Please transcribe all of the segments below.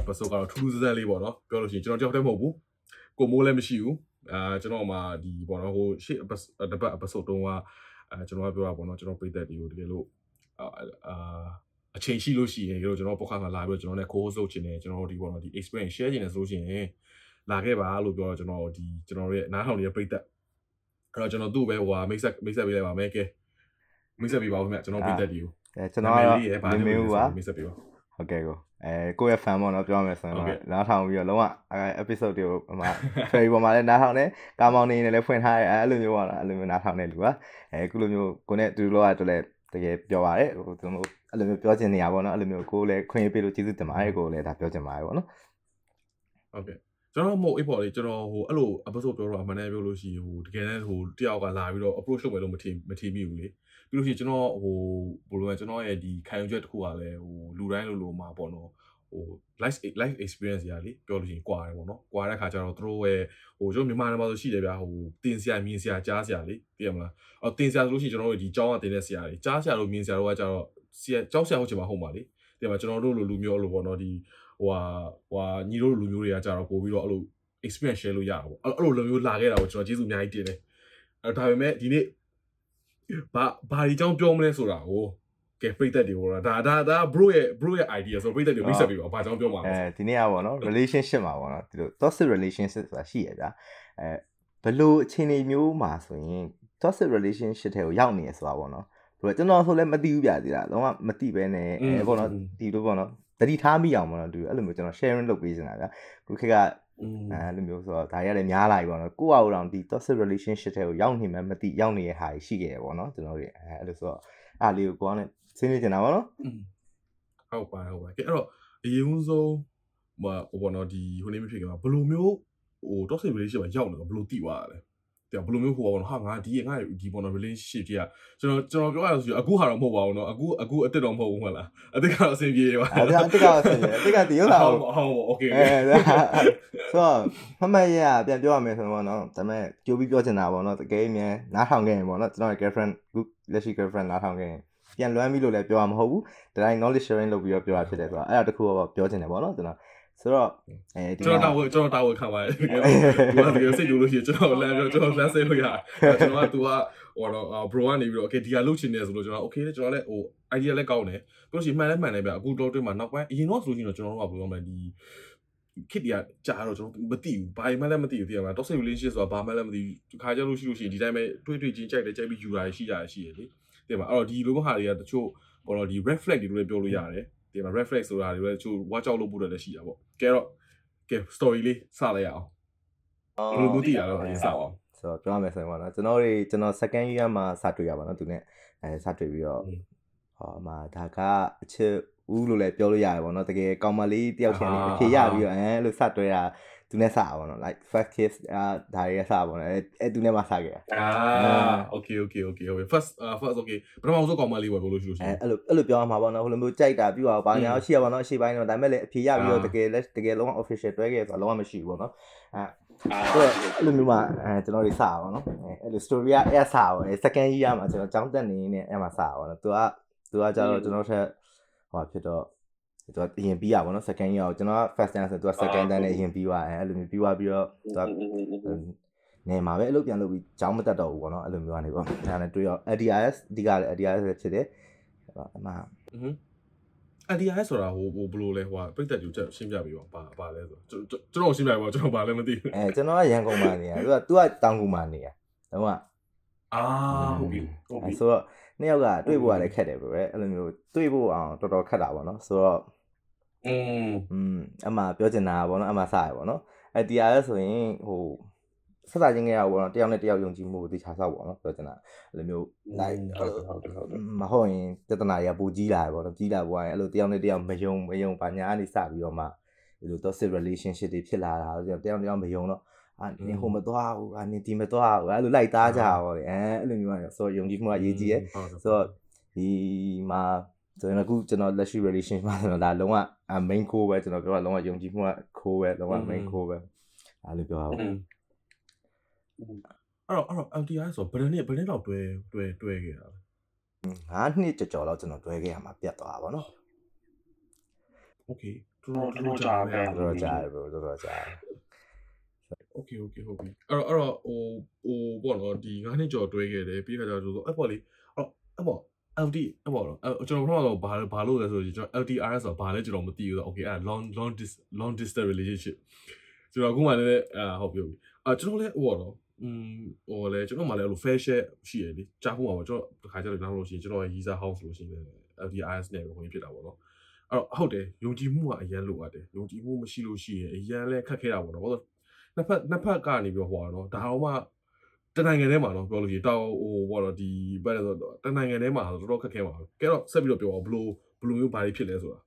episode ကတော့ထူးထူးဆန်းဆန်းလေးပေါ့နော်ပြောလို့ရှိရင်ကျွန်တော်တယောက်တည်းမဟုတ်ဘူးကိုမိုးလည်းမရှိဘူးအာကျွန်တော်မှဒီပေါ့နော်ဟိုရှေ့ episode တပတ် episode တုန်းကအဲကျွန်တော်ကပြောတာပေါ့နော်ကျွန်တော်ပြည်သက်တွေကိုတကယ်လို့အာအချိန်ရှိလို့ရှိရင်ကျွန်တော်ပေါ့ခါမှာလာပြီးတော့ကျွန်တော်နဲ့ co-host လုပ်ချင်တယ်ကျွန်တော်တို့ဒီပေါ့နော်ဒီ experience share ချင်တယ်ဆိုလို့ရှိရင်လာခဲ့ပါလို့ပြောတော့ကျွန်တော်ဒီကျွန်တော်ရဲ့နားထောင်နေတဲ့ပြည်သက်အဲ့တော့ကျွန်တော်သူ့ပဲဟိုဟာမိတ်ဆက်မိတ်ဆက်ပေးလိုက်ပါမယ်ကဲမိတ်ဆက်ပေးပါဦးခင်ဗျကျွန်တော်ပြည်သက်တွေကိုအဲကျွန်တော်ကတော့မင်းမျိုးပါမိတ်ဆက်ပေးပါ ဟုတ်ကဲ့ကိုအဲကိုယ့်ရဲ့ fan ပေါ့နော်ပြောရမယ်ဆိုရင်တော့နားထောင်ပြီးတော့လုံးဝအဲ episode တွေကိုဟိုမှာ ferry ပေါ်မှာလည်းနားထောင်တယ်ကာမောင်နေနဲ့လည်းဖွင့်ထားရဲအဲ့လိုမျိုးပေါ့နော်အဲ့လိုမျိုးနားထောင်တဲ့လူကအဲခုလိုမျိုးကိုနဲ့တူလောကတော့လည်းတကယ်ပြောပါတယ်ဟိုသူတို့အဲ့လိုမျိုးပြောချင်နေရပါတော့အဲ့လိုမျိုးကိုလည်းခွင့်ပေးလို့ကျေးဇူးတင်ပါတယ်ကိုလည်းဒါပြောချင်ပါတယ်ပေါ့နော်ဟုတ်ကဲ့ကျွန်တော်မဟုတ်အေးပေါ့လေကျွန်တော်ဟိုအဲ့လို episode ပြောတော့အမှန်တည်းပြောလို့ရှိရင်ဟိုတကယ်တမ်းဟိုတယောက်ကလာပြီးတော့ approach လုပ်မယ်လို့မထင်မထင်မိဘူးလေ ပြီးလို့ရှိရင်ကျွန်တော်ဟိုဘယ်လိုလဲကျွန်တော်ရဲ့ဒီခံယူချက်တစ်ခုကလည်းဟိုလူတိုင်းလိုလိုမှာပေါ့နော်ဟို life life experience ရာလေပြောလို့ရှိရင်ကွာတယ်ပေါ့နော်ကွာတဲ့ခါကျတော့တို့ရဲ့ဟိုကျွန်တော်မြန်မာနိုင်ငံမှာဆိုရှိတယ်ဗျာဟိုတင်ဆရာမြင်ဆရာကြားဆရာလေသိရမလားအော်တင်ဆရာဆိုလို့ရှိရင်ကျွန်တော်တို့ဒီကျောင်းကတင်တဲ့ဆရာတွေကြားဆရာတို့မြင်ဆရာတို့ကကျတော့ဆရာကျောင်းဆရာဟုတ်ချင်မှာဟုတ်ပါလေသိရမလားကျွန်တော်တို့လိုလူမျိုးလိုပေါ့နော်ဒီဟိုဟာဟိုဟာညီတို့လူမျိုးတွေကကျတော့ပို့ပြီးတော့အဲ့လို experience share လို့ရတာပေါ့အဲ့လိုလိုမျိုးလာခဲ့တာကိုကျွန်တော်ကျေးဇူးအများကြီးတင်တယ်အဲဒါပေမဲ့ဒီနေ့ ဘာဘာဒီအကြောင်းပြောမလဲဆိုတာကိုကဲပိတ်သက်တွေဟိုဒါဒါဒါ bro ရဲ့ bro ရဲ့ idea ဆိုပိတ်သက်တွေမိတ်ဆက်ပြီးတော့ဘာကြောင့်ပြောမှာလဲအဲဒီနေ့ကပေါ့နော် relationship မှာပေါ့နော်ဒီလို toxic relationship ဆိုတာရှိရဗျာအဲဘလို့အခြေအနေမျိုးမှာဆိုရင် toxic relationship ထဲကိုရောက်နေရဆိုတာပေါ့နော်ဘလို့ကျွန်တော်ဆိုလည်းမသိဘူးဗျာဒီလားတော့မသိပဲနဲ့အဲပေါ့နော်ဒီလိုပေါ့နော်တတိထားမိအောင်ပေါ့နော်ဒီအဲ့လိုမျိုးကျွန်တော် sharing လုပ်ပေးနေတာဗျာခုခေတ်က အဲလိုမျိုးဆိုတော့ဒါရလည်းများလာပြီပေါ့နော်ကိုယ့်အကူတောင်ဒီ toxic relationship ထဲကိုရောက်နေမှမသိရောက်နေတဲ့ဟာရှိခဲ့တယ်ပေါ့နော်ကျွန်တော်တို့အဲအဲ့လိုဆိုတော့အားလေးကိုကိုကလည်းဆွေးနွေးကြတာပေါ့နော်ဟုတ်ပါဟုတ်ပါကဲအဲ့တော့အရင်ဆုံးဟိုဘောနော်ဒီဟိုနေမဖြစ်ခင်မှာဘယ်လိုမျိုးဟို toxic relationship မှာရောက်နေတော့ဘယ်လိုတည်သွားတာလဲ ပြန်ဘယ်လိုမျိုးဟိုပါဘောနော်ဟာငါဒီငါဒီဘောနော် relationship ကြီးอ่ะကျွန်တော်ကျွန်တော်ပြောရလို့ဆိုအခုဟာတော့မဟုတ်ပါဘူးနော်အခုအခုအစ်စ်တော့မဟုတ်ဘူးဟုတ်လားအစ်စ်ကတော့အဆင်ပြေပါအဲ့ဒါအစ်စ်ကတော့အဆင်ပြေအစ်စ်ကဒီဟုတ်လားဟုတ်ဟုတ် okay အဲဆိုမမရပြန်ပြောရမယ်ဆိုတော့နော်ဒါပေမဲ့ကြိုးပြီးပြောချင်တာပေါ့နော်တကယ်မြန်နားထောင်ခဲ့ရင်ပေါ့နော်ကျွန်တော်ရဲ့ girlfriend အခုလက်ရှိ girlfriend နားထောင်ခဲ့ရင်ပြန်လွမ်းပြီလို့လည်းပြောရမှာမဟုတ်ဘူးဒါတိုင်း knowledge sharing လုပ်ပြီးတော့ပြောရဖြစ်တယ်ဆိုတော့အဲ့ဒါတခုတော့ပြောချင်တယ်ပေါ့နော်ကျွန်တော် ဆိုတော့အဲဒီကျွန်တော်တာဝန်ကျွန်တော်တာဝန်ခံပါတယ်သူကတကယ်စိတ်ကြိုးလို့ရှိရင်ကျွန်တော်လမ်းပြောကျွန်တော်လမ်းဆဲလို့ရတယ်ကျွန်တော်ကသူကဟိုတော့ bro ကနေပြီးတော့ okay ဒီဟာလုပ်ချင်တယ်ဆိုလို့ကျွန်တော် okay လေကျွန်တော်လည်းဟို idea လည်းကောင်းတယ်ပြီးလို့ရှိရင်မှန်လည်းမှန်တယ်ဗျအခုတော့တွေ့မှာနောက်ပိုင်းအရင်တော့ဆိုလို့ရှိရင်ကျွန်တော်တို့ကဘယ်လိုမှဒီခစ်တရကြာတော့ကျွန်တော်မသိဘူးဘာမှလည်းမသိဘူးသိရမလား toxic relationship ဆိုတာဘာမှလည်းမသိဘူးခါကြလို့ရှိလို့ရှိရင်ဒီတိုင်းပဲတွေးတွေးချင်းကြိုက်တယ်ကြိုက်ပြီးယူတာရှိကြရရှိရလေသိမှာအဲ့တော့ဒီလိုမျိုးဟာတွေကတချို့ပေါ်တော့ဒီ red flag တွေလို့လည်းပြောလို့ရတယ် ဒီမှာ red flag ဆိုတာတွေလည်းတချို့ watch out လုပ်ဖို့လည်းရှိတာပေါ့ကဲတော့ကဲ story လေးစလိုက်ရအောင်ဘယ်လိုမျိုးတည်ရတော့ဒီစအောင်ဆိုတော့ပြောရမယ်ဆိုရင်ပေါ့နော်ကျွန်တော်တွေကျွန်တော် second year မှာစတွေ့ရပါတော့သူနဲ့အဲစတွေ့ပြီးတော့ဟောမှာဒါကအချစ်ဦးလို့လည်းပြောလို့ရတယ်ပေါ့နော်တကယ်ကောင်မလေးတယောက်ချင်းလေးအဖြေရပြီးတော့အဲလို့စတွေ့တာ သူနဲ့စပါပေါ့နော် like first kiss အာဒါရီစပါပေါ့နော်အဲသူနဲ့မှစခဲ့တာအာ okay okay okay okay first uh, first okay ပထမဆုံးကောင်မလေးပဲပြောလို့ရှိလို့ရှိရင်အဲအဲ့လိုအဲ့လိုပြောမှာပေါ့နော်ဟိုလိုမျိုးကြိုက်တာပြီးတော့ဘာညာရှိရပါတော့အရှိပိုင်းတော့ဒါပေမဲ့လည်းအဖြေရပြီးတော့တကယ်လက်တကယ်လုံးဝ official တွဲခဲ့ဆိုတော့လုံးဝမရှိဘူးပေါ့နော်အဲအဲ့အဲ့လိုမျိုးမှအဲကျွန်တော်တွေစပါပေါ့နော်အဲ့လို story ကအဲ့စပါပေါ့ second year မှာကျွန်တော်ကျောင်းတက်နေနေအဲ့မှာစပါပေါ့နော်သူကသူကကြတော့ကျွန်တော်ထက်ဟောဖြစ်တော့ သူကအရင်ပြီးရပါတော့ second year ကိုကျွန်တော်က first time ဆိုသူက second time နဲ့အရင်ပြီးသွားအဲအဲ့လိုမျိုးပြီးသွားပြီးတော့သူကနေမှာပဲအလုပ်ပြန်လုပ်ပြီးကြောင်းမတက်တော့ဘူးပေါ့နော်အဲ့လိုမျိုးကနေပေါ့ဒါနဲ့တွေ့ရော ADRS အဓိကလည်း ADRS ဖြစ်တယ်အဲ့တော့အမှဟွန်း ADRS ဆိုတာဟိုဟိုဘယ်လိုလဲဟိုပြိတက်ကြည့်ချက်ရှင်းပြပြီးပါဘာလဲဆိုကျွန်တော်ရှင်းပြပါကျွန်တော်ဘာလဲမသိဘူးအဲကျွန်တော်ကရန်ကုန်မှာနေရသူကသူကတောင်ကူမှာနေရတော့ကအာဟုတ်ပြီဟုတ်ပြီဆိုတော့နှစ်ယောက်ကတွေ့ဖို့ကလည်းခက်တယ်ဗျအဲ့လိုမျိုးတွေ့ဖို့အောင်တော်တော်ခက်တာပေါ့နော်ဆိုတော့ อืมอืมအမှပြောချင်တာပေါ့နော်အမှစရပေါ့နော်အဲတရားလဲဆိုရင်ဟိုဆက်စားခြင်းကြရပေါ့နော်တယောက်နဲ့တယောက်ယုံကြည်မှုကိုတခြားဆောက်ပေါ့နော်ပြောချင်တာအဲ့လိုမျိုး like ဟုတ်ဟုတ်ဟုတ်မဟုတ်ရင်တတနာရပူကြီးလာပေါ့နော်ကြီးလာပေါ့ရင်အဲ့လိုတယောက်နဲ့တယောက်မယုံမယုံပါညာကနေစပြီးတော့မှဒီလို toxic relationship တွေဖြစ်လာတာတယောက်တယောက်မယုံတော့အာနင်ဟိုမသွားဘူးအာနင်ဒီမသွားဘူးအဲ့လိုလိုက်သားကြပါပေါ့လေအဲအဲ့လိုမျိုးဆိုတော့ယုံကြည်မှုကရေးကြည့်ရဲဆိုတော့ဒီမှာ ဆိုရင်အခုကျွန်တော်လက်ရှိ relation မှာဆိုတော့ဒါလုံးဝ main core ပဲကျွန်တော်ပြောတာလုံးဝယုံကြည်မှုက core ပဲလုံးဝ main core ပဲအားလို့ပြောတာပေါ့အဲ့တော့အဲ့တော့ LTI ဆိုဘယ်နှစ်ဘယ်နှစ်လောက်တွဲတွဲတွဲခဲ့တာလဲငါးနှစ်ကြော်ကြော်လောက်ကျွန်တော်တွဲခဲ့ရမှာပြတ်သွားတာပေါ့နော် Okay တော်တော်ကြာပဲတော်တော်ကြာတယ် bro တော်တော်ကြာတယ် Okay okay ဟုတ်ပြီအဲ့တော့အဲ့တော့ဟိုဟိုပေါ့နော်ဒီ9နှစ်ကျော်တွဲခဲ့တယ်ပြီးခါကျတော့ဆိုအဲ့ပေါ့လေအဲ့အဲ့ပေါ့ LD အဲ့ပေါ့နော်အဲ့ကျွန်တော်ပထမတော့ဘာဘာလို့လဲဆိုတော့ကျွန်တော် LDRS ဆိုတာဘာလဲကျွန်တော်မသိဘူးဆိုတော့ okay အဲ့ long long dis long distance relationship ကျွန်တော်အခုမှလည်းအာဟုတ်ပြီအာကျွန်တော်လည်းဟိုပေါ့နော်อืมဟိုလေကျွန်တော်မှလည်းအဲ့လို fair share ရှိရလေကြားဖို့မှာကျွန်တော်တစ်ခါကျတော့နောက်လို့ရှိရင်ကျွန်တော်ရဲ့ user house လို့ရှိရင် LDRS နဲ့ပဲဝင်ဖြစ်တာပေါ့နော်အဲ့တော့ဟုတ်တယ်ယုံကြည်မှုကအရန်လိုအပ်တယ်ယုံကြည်မှုမရှိလို့ရှိရင်အရန်လည်းခက်ခဲတာပေါ့နော်ဘာလို့နှစ်ဖက်နှစ်ဖက်ကနေပြီးဟိုပါတော့ဒါတော့မှ တနိုင်ငံထဲမှာတော့ပြောလို့ရှိရင်တောက်ဟိုဘောတော့ဒီဘယ်လိုတော့တနိုင်ငံထဲမှာတော့တော်တော်ခက်ခဲပါပဲကဲတော့ဆက်ပြီးတော့ပြောအောင်ဘလို့ဘလို့မျိုးဘာတွေဖြစ်လဲဆိုတာ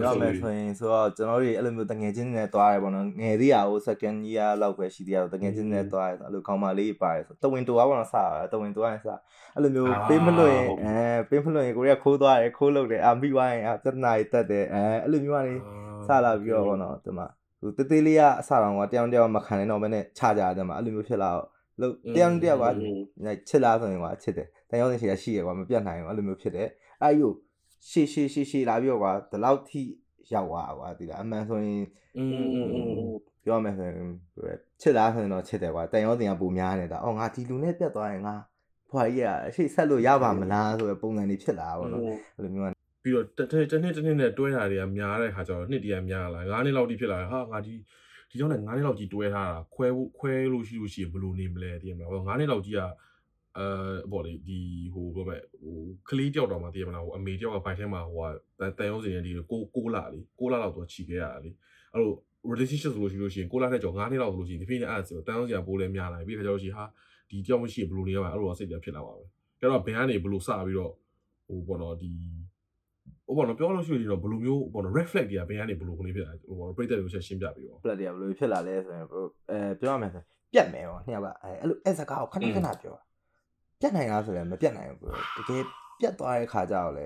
ပြောမယ်ဆိုရင်ဆိုတော့ကျွန်တော်တို့အဲ့လိုမျိုးတငယ်ချင်းတွေနဲ့တွားရပေါ့နော်ငယ်သေးရဟို second year လောက်ပဲရှိသေးရတငယ်ချင်းတွေနဲ့တွားရအဲ့လိုခေါင်းမလေးပါတယ်ဆိုတဝင်းတူအောင်တော့စတာတဝင်းတူအောင်စအဲ့လိုမျိုးပေးမလို့ရင်အဲပေးမလို့ရင်ကိုရီးယားခိုးသွားတယ်ခိုးလုပ်တယ်အာမိဝိုင်းအာပြဿနာတွေတက်တယ်အဲအဲ့လိုမျိုးကနေစလာပြီးတော့ပေါ့နော်ဒီမှာဟိုတသေးလေးကအစတောင်ကတယောက်တယောက်မခံနိုင်တော့ဘဲနဲ့ခြာကြတယ်မှာအဲ့လိုမျိုးဖြစ်လာတော့ လို့တယောက်တယောက်ကချစ်လားဆိုရင်ကချစ်တယ်တယောက်နဲ့ရှိရရှိရကွာမပြတ်နိုင်ဘူးအဲ့လိုမျိုးဖြစ်တယ်အဲ့ယူရှေ့ရှေ့ရှေ့ရှေ့လာပြီးတော့ကွာဒီလောက်ထိရောက်သွားကွာဒီလားအမှန်ဆိုရင်อืมပြောမယ်ဆိုရင်ချစ်လားဆိုရင်တော့ချစ်တယ်ကွာတန်ရောတင်ကပူများနေတာအော်ငါဒီလူနဲ့ပြတ်သွားရင်ငါဖွာကြီးကအရှိဆက်လို့ရပါမလားဆိုတဲ့ပုံစံတွေဖြစ်လာပါတော့အဲ့လိုမျိုးပြီးတော့တစ်တစ်နှစ်တစ်နှစ်နဲ့တွဲတာတွေကများတဲ့ခါကျတော့နှစ်တည်းကများလာ9နှစ်လောက်တိဖြစ်လာဟာငါဒီ ဒီကြောင့်လည်း9နှစ်လောက်ကြီးတွဲထားတာခွဲဖို့ခွဲလို့ရှိလို့ရှိရင်ဘယ်လိုနေမလဲတည်မလား9နှစ်လောက်ကြီးကအဲပေါ့လေဒီဟိုဘယ်ပဲဟိုကလေးတယောက်တော့မှတည်မလားဟိုအမေတယောက်ကဘိုက်ထဲမှာဟိုကတန်ရုံးစင်ဒီကိုကိုလာလေကိုလာလောက်တော့ခြီခဲ့ရတာလေအဲ့လို relationship ဆိုလို့ရှိလို့ရှိရင်ကိုလာတဲ့ကြော9နှစ်လောက်ဆိုလို့ရှိရင်ဒီဖိနေအဲ့ဆိုတန်ရုံးစင်ပိုးလဲများလာပြီပြီးခါကျတော့ရှိဟာဒီတယောက်မရှိဘယ်လိုနေရမှာအဲ့လိုစိတ်ပြဖြစ်လာပါပဲကျတော့ဘယ်ကနေဘယ်လိုစပြီးတော့ဟိုပေါ့နော်ဒီ ဟိုပေါ့နော်ပြောလို့ရှိရင်တော့ဘယ်လိုမျိုးပေါ့နော် red flag တွေကဘယ်ကနေဘယ်လိုခနေဖြစ်လာဟိုပေါ့ပြိတ္တတွေချက်ရှင်းပြပြီးတော့ flag တွေကဘယ်လိုဖြစ်လာလဲဆိုရင်အဲပြောရမယ်ဆိုပြတ်မယ်ပေါ့နှစ်ယောက်ကအဲအဲ့လိုအဲစကားကိုခဏခဏပြောပြတ်နိုင်လားဆိုရင်မပြတ်နိုင်ဘူးတကယ်ပြတ်သွားတဲ့ခါကျတော့လေ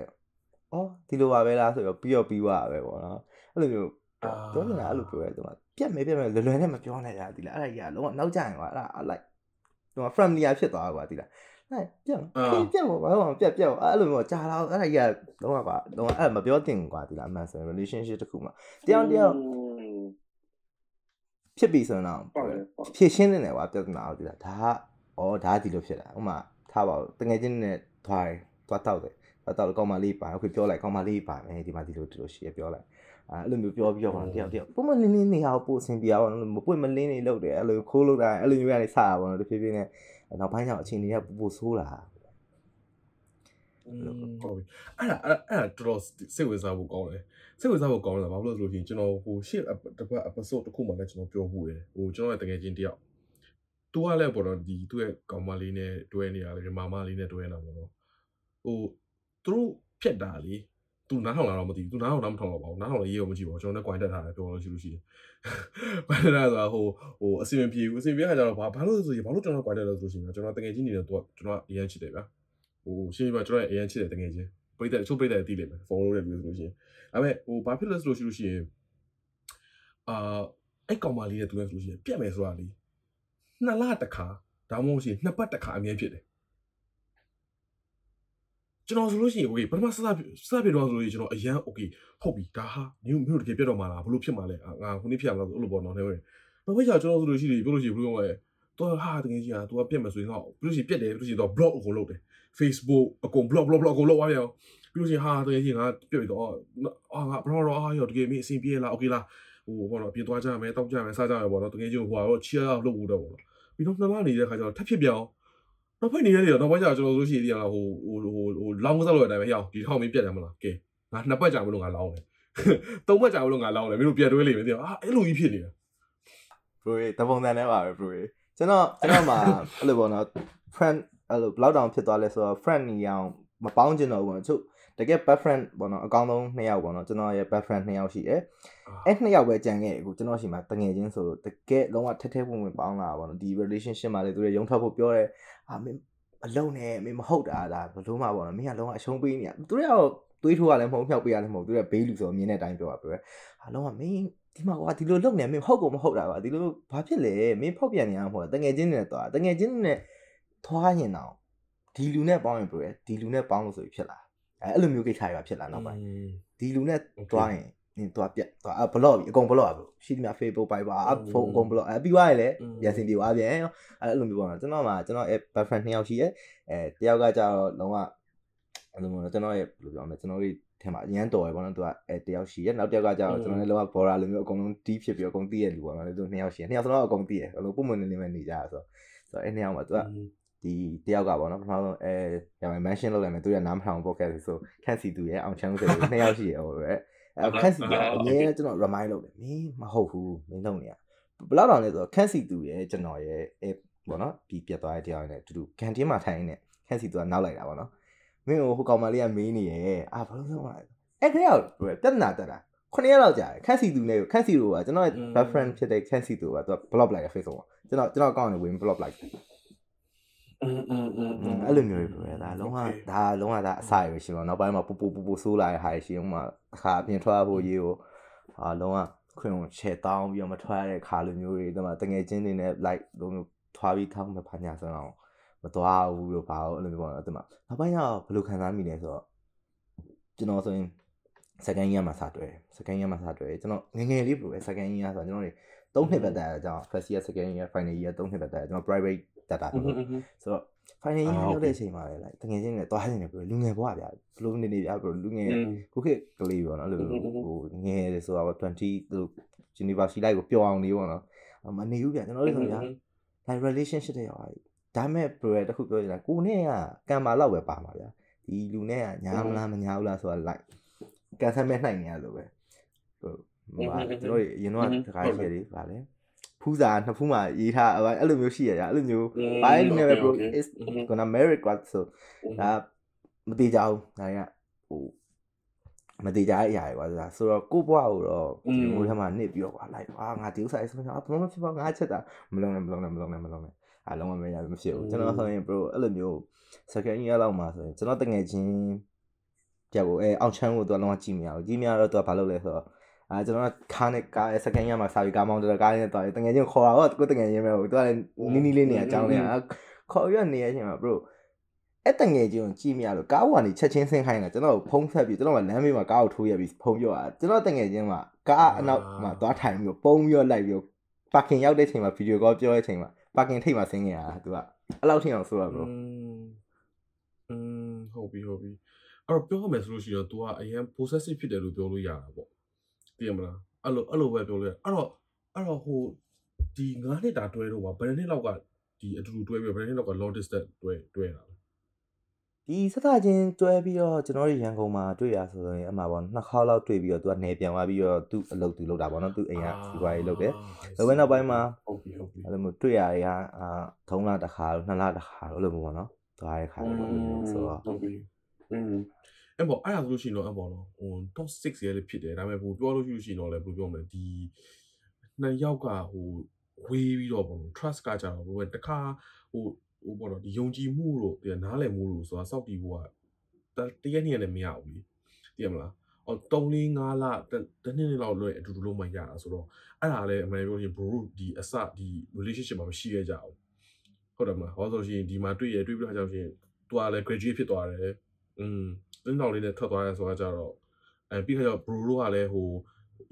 အော်ဒီလိုပါပဲလားဆိုတော့ပြီးတော့ပြီးသွားပဲပေါ့နော်အဲ့လိုမျိုးပြောနေတာအဲ့လိုပြောရဲသူကပြတ်မယ်ပြတ်မယ်လွယ်လွယ်နဲ့မပြောနဲ့ရာဒီလားအဲ့ဒါကြီးကလုံးဝနောက်ကျရင်ကွာအဲ့ဒါအလိုက်သူက friendly ဖြစ်သွားကွာဒီလား အဲ့ပြက်ပြက်ဘာလို့ပြက်ပြက်အဲ့လိုမျိုးကြာလာအဲ့ဒါကြီးကတော့ကွာတော့အဲ့မပြောတင်ကွာဒီလားအမှန်ဆိုရင် relationship တစ်ခုမှာတယောက်တယောက်ဖြစ်ပြီဆိုတော့ဖြည့်ရှင်းနေတယ်ကွာပြဿနာကိုဒီလားဒါကဩဒါဒီလိုဖြစ်တာဥမာထားပါဦးတငယ်ချင်းနဲ့ထွားသွားတောက်တယ်သွားတောက်ကောင်းမလေးပါအခုပြောလိုက်ကောင်းမလေးပါမယ်ဒီမှာဒီလိုဒီလိုရှိရပြောလိုက်အဲ့လိုမျိုးပြောပြီးတော့တယောက်တယောက်ပုံမလင်းလင်းနေအောင်ပို့ဆင်ပြအောင်မပွင့်မလင်းနေလို့တယ်အဲ့လိုခိုးလို့တာအဲ့လိုမျိုးကနေစတာပေါ့နော်တဖြည်းဖြည်းနဲ့ နောက်ပိုင်းကျတော့အချိန်တွေကပူပူဆိုးလာဟုတ်ပြီအဲ့ဒါအဲ့အဲ့တော်တော်စိတ်ဝင်စားဖို့ကောင်းတယ်စိတ်ဝင်စားဖို့ကောင်းတယ်ဘာလို့လဲဆိုလို့ရှိရင်ကျွန်တော်ဟိုရှေ့တစ်ပတ် episode တစ်ခုမှလည်းကျွန်တော်ပြောဖို့ရယ်ဟိုကျွန်တော်ရဲ့တကယ်ချင်းတယောက်သူကလည်းပေါ့နော်ဒီသူ့ရဲ့ကောင်မလေးနဲ့တွဲနေရလေမာမလေးနဲ့တွဲနေတာပေါ့နော်ဟိုသူတို့ဖြတ်တာလေ သူနားထောင်လာတော့မသိဘူးသူနားထောင်တော့မထောင်တော့ပါဘူးနားထောင်လည်းရေးရောမကြည့်ပါဘူးကျွန်တော်လည်း coin တက်ထားတယ်ပြောလို့ရှိလို့ရှိရင်ဘာလဲဆိုတာဟိုဟိုအစီအမပြေဘူးအစီအမပြေခါကျတော့ဘာဘာလို့ဆိုရင်ဘာလို့ကျွန်တော် coin တက်လဲဆိုလို့ရှိရင်ကျွန်တော်တကယ်ကြီးနေတယ်သူကကျွန်တော်အရင်ချစ်တယ်ဗျာဟိုရှင်းပြကျွန်တော်အရင်ချစ်တယ်တကယ်ချင်းပိတ်တယ်ချို့ပိတ်တယ်တီးလိမ့်မယ် follow လုပ်တယ်လို့ဆိုလို့ရှိရင်ဒါပေမဲ့ဟိုဘာဖြစ်လဲဆိုလို့ရှိလို့ရှိရင်အာအဲ့ကောင်မလေးနဲ့သူနဲ့ဆိုလို့ရှိရင်ပြတ်မယ်ဆိုတာလေနှစ်လတစ်ခါဒါမှမဟုတ်ရှင်နှစ်ပတ်တစ်ခါအမြဲဖြစ်တယ် ကျွန်တော်ဆိုလို့ရှိရင် okay ပထမစစစဖြစ်တော့ဆိုလို့ကျွန်တော်အရန် okay ဟုတ်ပြီဒါဟာမျိုးမျိုးတကယ်ပြတ်တော့မှာလားဘလို့ဖြစ်မှာလဲငါခုနေ့ဖြစ်ရမလားဆိုအဲ့လိုပေါ့နော်နေဝင်နောက်ပိုင်းကျကျွန်တော်ဆိုလို့ရှိရင်ပြောလို့ရှိရင်ဘလို့ပြောရဲတော့ဟာတကယ်ကြီးอ่ะ तू ကပြတ်မယ်ဆိုရင်တော့ပြီးလို့ရှိရင်ပြတ်တယ်ပြီးလို့ရှိရင်တော့ block အကုန်လုပ်တယ် Facebook အကုန် block block block အကုန်လုပ်သွားပြန်ပြီးလို့ရှိရင်ဟာတကယ်ကြီးငါပြတ်ပြီတော့အာငါဘလို့တော့အာရောတကယ်မင်းအဆင်ပြေလား okay လားဟိုဘောတော့ပြင်သွားကြမယ်တောက်ကြမယ်စားကြမယ်ပေါ့နော်တကယ်ကြီးဟိုတော့ cheer up လုပ်ဖို့တော့ပေါ့နော်ပြီးတော့နှစ်လနေတဲ့ခါကျတော့ထပ်ဖြစ်ပြောင်း နောက်ဖိတ်နေရတယ်နောက်ပိုင်းကျကျွန်တော်တို့ရှိသေးရလားဟိုဟိုဟိုဟိုလောင်းကစားလို့တဲ့အတိုင်းပဲဟောင်းဒီထောင်မင်းပြတ်တယ်မလားကဲငါနှစ်ပတ်ကြာမလို့ငါလောင်းတယ်သုံးပတ်ကြာမလို့ငါလောင်းတယ်မင်းတို့ပြတ်တွဲလိမ့်မယ်သိအောင်အာအဲ့လိုကြီးဖြစ်နေတာ bro တပုံစံနဲ့ပါပဲ bro ကျွန်တော်ကျွန်တော်မှာအဲ့လိုပေါ့နော် friend အဲ့လို block down ဖြစ်သွားလဲဆိုတော့ friend နေအောင်မပေါင်းကျင်တော့ဘူးပေါ့ချုပ်တကယ် best friend ပေါ့နော်အကောင်းဆုံး2ယောက်ပေါ့နော်ကျွန်တော်ရဲ့ best friend 2ယောက်ရှိတယ်အဲ့2ယောက်ပဲကြံခဲ့အခုကျွန်တော်ရှိမှာတငယ်ချင်းဆိုလို့တကယ်လုံးဝထက်ထဲဝင်ဝင်ပေါင်းလာပေါ့နော်ဒီ relationship မှာလေသူတွေရုံထွက်ဖို့ပြောတယ် အာမင်းအလုံးနဲ့မင်းမဟုတ်တာဒါဘလို့မှပေါ့နော်မင်းကလုံးဝအရှုံးပေးနေရသူတွေကတော့သွေးထိုးရလည်းမဟုတ်ဖြောက်ပေးရလည်းမဟုတ်သူတွေဘေးလူဆိုအမြင်တဲ့အတိုင်းပြောတာပြောတယ်ဟာလုံးဝမင်းဒီမှာကွာဒီလိုလုပ်နေမင်းဟုတ်ကောမဟုတ်တာကွာဒီလိုဘာဖြစ်လဲမင်းဖောက်ပြန်နေရမှာမဟုတ်တငယ်ချင်းနဲ့သွားတငယ်ချင်းနဲ့ထွားရင်တော့ဒီလူနဲ့ပေါင်းရင်ပြောရဒီလူနဲ့ပေါင်းလို့ဆိုပြီးဖြစ်လာအဲအဲ့လိုမျိုးကိစ္စတွေဖြစ်လာနောက်ပိုင်းဒီလူနဲ့တွားရင် နင်သွားပြတ်သွားဘလော့ပြီအကုန်ဘလော့อ่ะရှိသမျှ Facebook ပိုင်ပါဖုန်းအကုန်ဘလော့အဲပြီးသွားရင်လည်းပြန်စင်ပြေသွားပြန်အဲ့လိုမျိုးပေါ့နော်ကျွန်တော်မှကျွန်တော်ရဲ့ best friend နှစ်ယောက်ရှိရဲ့အဲတယောက်ကကြတော့လုံးဝအဲ့လိုမျိုးကျွန်တော်ရဲ့ဘယ်လိုပြောမလဲကျွန်တော်တို့ထဲမှာအရန်တော်ရယ်ပေါ့နော်သူကအဲတယောက်ရှိရဲ့နောက်တယောက်ကကြတော့ကျွန်တော်လည်းလုံးဝဘော်ရာလိုမျိုးအကုန်လုံးတီးဖြစ်ပြီးအကုန်တီးရလူပေါ့နော်သူနှစ်ယောက်ရှိရဲ့နှစ်ယောက်စလုံးအကုန်တီးရအဲ့လိုပုံမှန်နေနေမှနေကြဆိုတော့ဆိုတော့အဲ့နှစ်ယောက်မှာသူကဒီတယောက်ကပေါ့နော်ပထမဆုံးအဲရမယ် mention လုပ်လိုက်မယ်သူကနားမထောင် podcast ဆိုခန့်စီသူရဲ့အောင်ချမ်းဆိုနှစ်ယောက်ရှိရဲ့ဟိုရဲအဲ ခန့်စီကအမြဲကျွန်တော် remind လုပ်တယ်မင်းမဟုတ်ဘူးမင်းလုပ်နေရဘယ်လောက်တောင်လဲဆိုတော့ခန့်စီသူရဲ့ကျွန်တော်ရဲ့အဲပေါ့နော်ဒီပြတ်သွားတဲ့တရားနဲ့အတူတူကန်တင်းမှာထိုင်နေခန့်စီသူကနောက်လိုက်တာပေါ့နော်မင်းဟိုဟိုကောင်မလေးကမေးနေရဲ့အာဘာလို့ဆုံးလာအဲ့ခရောက်ပြဿနာတက်တာခုနှစ်ရက်လောက်ကြာတယ်ခန့်စီသူနဲ့ခန့်စီသူကကျွန်တော် best friend ဖြစ်တဲ့ခန့်စီသူကသူက block လိုက်တယ် Facebook မှာကျွန်တော်ကျွန်တော်အကောင့်နဲ့ဝင် block လိုက်တယ် อืมอืมอืมအဲ့လိုမျိုးတွေပဲဒါလုံးဝဒါလုံးဝဒါအစာရရှိမှာနောက်ပိုင်းမှာပူပူပူပူဆိုးလာတဲ့ဟာရှိအောင်မှာအခါအပြင်ထွက်ဖို့ရေးကိုအာလုံးဝခွင့်ကိုချေတောင်းပြီးတော့မထွက်ရတဲ့ခါလိုမျိုးတွေဒီမှာတငယ်ချင်းတွေနဲ့ like လိုမျိုးထွားပြီးထောက်မဖာညာဆိုတော့မသွားဘူးလို့ပါတော့အဲ့လိုမျိုးပေါ့နော်ဒီမှာနောက်ပိုင်းကျတော့ဘယ်လိုခံစားမိလဲဆိုတော့ကျွန်တော်ဆိုရင် second year မှာစတွေ့ second year မှာစတွေ့ကျွန်တော်ငငယ်လေးဘယ်လိုပဲ second year ဆိုတော့ကျွန်တော်တွေ3နှစ်ပဲတက်ရကြောင်း first year second year final year 3နှစ်ပဲတက်ရကျွန်တော် private တက်တာဆိုတော့ဆိုတော့ final year ရောက်တဲ့အချိန်မှာလေ like တကယ်ချင်းနဲ့တွားနေတယ်ဘယ်လူငယ်ဘွားဗျာဘလို့နေနေဗျာဘယ်လူငယ်ခုခေတ်ကလေးပေါ့နော်အဲ့လိုဟိုငယ်တယ်ဆိုတော့20သူ university life ကိုပျော်အောင်နေပေါ့နော်မနေဘူးဗျာကျွန်တော်တို့ဆိုရင် like relationship တွေရောက်ဒါမဲ့ bro တခုပြောချင်တာကိုနဲ့ကကံမာလောက်ပဲပါမှာဗျာဒီလူနဲ့ကညာမလားမညာဘူးလားဆိုတာ like ကန်ဆယ်မဲ့နှိုက်နေရလို့ပဲဟိုဟာကျွန်တော်အရင်တော့တခါရှိတယ်ဗာလေ ဖူးစာနှစ်ဖူးမှာရေးထားအဲ့လိုမျိုးရှိရကြအဲ့လိုမျိုးဘိုင်းနေပဲ bro is gonna merit what so ဒါမတိကြဘူးဒါကဟိုမတိကြတဲ့အရာတွေကွာဆိုတာဆိုတော့ကို့ဘွားကိုတော့ဒီမိုးထဲမှာနစ်ပြီးတော့ကွာလိုက်အာငါဒီဥစ္စာရေးဆိုတော့ဘလုံးမဖြစ်ပါငါချက်တာမလုံးနဲ့မလုံးနဲ့မလုံးနဲ့မလုံးနဲ့အားလုံးမရမဖြစ်ဘူးကျွန်တော်ဆိုရင် bro အဲ့လိုမျိုး second year လောက်မှာဆိုရင်ကျွန်တော်တငယ်ချင်းကြောက်ကိုအဲအောက်ချမ်းကိုသူကလုံးဝကြည့်မရဘူးကြည့်မရတော့သူကဘာလုပ်လဲဆိုတော့ အာကျွန်တော်ကကားနဲ့ကား second year မှာစာပြီးကားမောင်းတော့ကားနဲ့တော့တငယ်ချင်းခေါ်တာတော့ကိုတငယ်ချင်းပဲဟိုသူကလည်းနီးနီးလေးနေအကြောင်းလေးခေါ်ရနေရချင်းမှာ bro အဲ့တငယ်ချင်းကိုကြည့်မရလို့ကားပေါ်ကနေချက်ချင်းဆင်းခိုင်းတာကျွန်တော်ဖုံးဆက်ပြီးကျွန်တော်ကလမ်းဘေးမှာကားကိုထိုးရပြီးဖုံးပြောတာကျွန်တော်တငယ်ချင်းမှာကားအနောက်မှာသွားထိုင်ပြီးပုံပြီးတော့လိုက်ပြီးပါကင်ရောက်တဲ့ချိန်မှာဗီဒီယိုကောပြောတဲ့ချိန်မှာပါကင်ထိပ်မှာဆင်းခဲ့ရတာသူကအဲ့လောက်ထိအောင်ဆိုရ bro อืมဟုတ်ပြီဟုတ်ပြီအဲ့တော့ပြောရမယ်ဆိုလို့ရှိရင် तू ကအရင် possessive ဖြစ်တယ်လို့ပြောလို့ရတာပေါ့ သိရမလားအဲ့လိုအဲ့လိုပဲပြောလို့ရအဲ့တော့အဲ့တော့ဟိုဒီ9နှစ်တာတွဲတော့ကဘယ်နှစ်လောက်ကဒီအတူတူတွဲပြီးဘယ်နှစ်လောက်က long distance တွဲတွဲတာဒီစသချင်းတွဲပြီးတော့ကျွန်တော်တို့ရန်ကုန်မှာတွေ့ရဆိုရင်အမှပေါ့နှစ်ခေါက်လောက်တွေ့ပြီးတော့သူကနေပြန်သွားပြီးတော့သူ့အလုပ်သူလုပ်တာပေါ့နော်သူ့အိမ်ကစီပွားရေးလုပ်တယ်။ဒါပေမဲ့နောက်ပိုင်းမှာဟုတ်ပြီဟုတ်ပြီအဲ့လိုမျိုးတွေ့ရရအာ3လတစ်ခါလို့2လတစ်ခါလို့အဲ့လိုမျိုးပေါ့နော်။သွားတဲ့ခါလို့ဆိုတော့ဟုတ်ပြီ။อืม အဲ့ပေါ့အဲ့ဒါဆိုလို့ရှိရင်တော့အဲ့ပေါ့နော်ဟို top 6ရဲလေးဖြစ်တယ်ဒါပေမဲ့ဟိုပြောလို့ရှိရင်တော့လည်းဘယ်လိုပြောမလဲဒီနှစ်ယောက်ကဟိုဝေးပြီးတော့ပေါ့နော် trust ကကြတော့ဘယ်တခါဟိုဟိုပေါ့နော်ဒီယုံကြည်မှုတို့ဒီနားလည်မှုတို့ဆိုတာစောက်တီဖို့ကတရက်နှစ်ရက်လည်းမရဘူးလေသိရမလားအော်3 4 5လတနှစ်နှစ်လောက်လွယ်အတူတူလုံးမရတာဆိုတော့အဲ့ဒါလည်းအမှန်ပြောရင် bro ဒီအစဒီ relationship မှာမရှိခဲ့ကြဘူးဟုတ်တယ်မလားဟောဆိုရှင်ဒီမှာတွေ့ရတွေ့ပြီးတော့ကြောင့်ရှင်သူကလည်း graduate ဖြစ်သွားတယ်อืม လင်းတော်လေးနဲ့ထွက်သွားရဆိုတာကြတော့အဲပြီးခါကျတော့ bro တို့ကလည်းဟို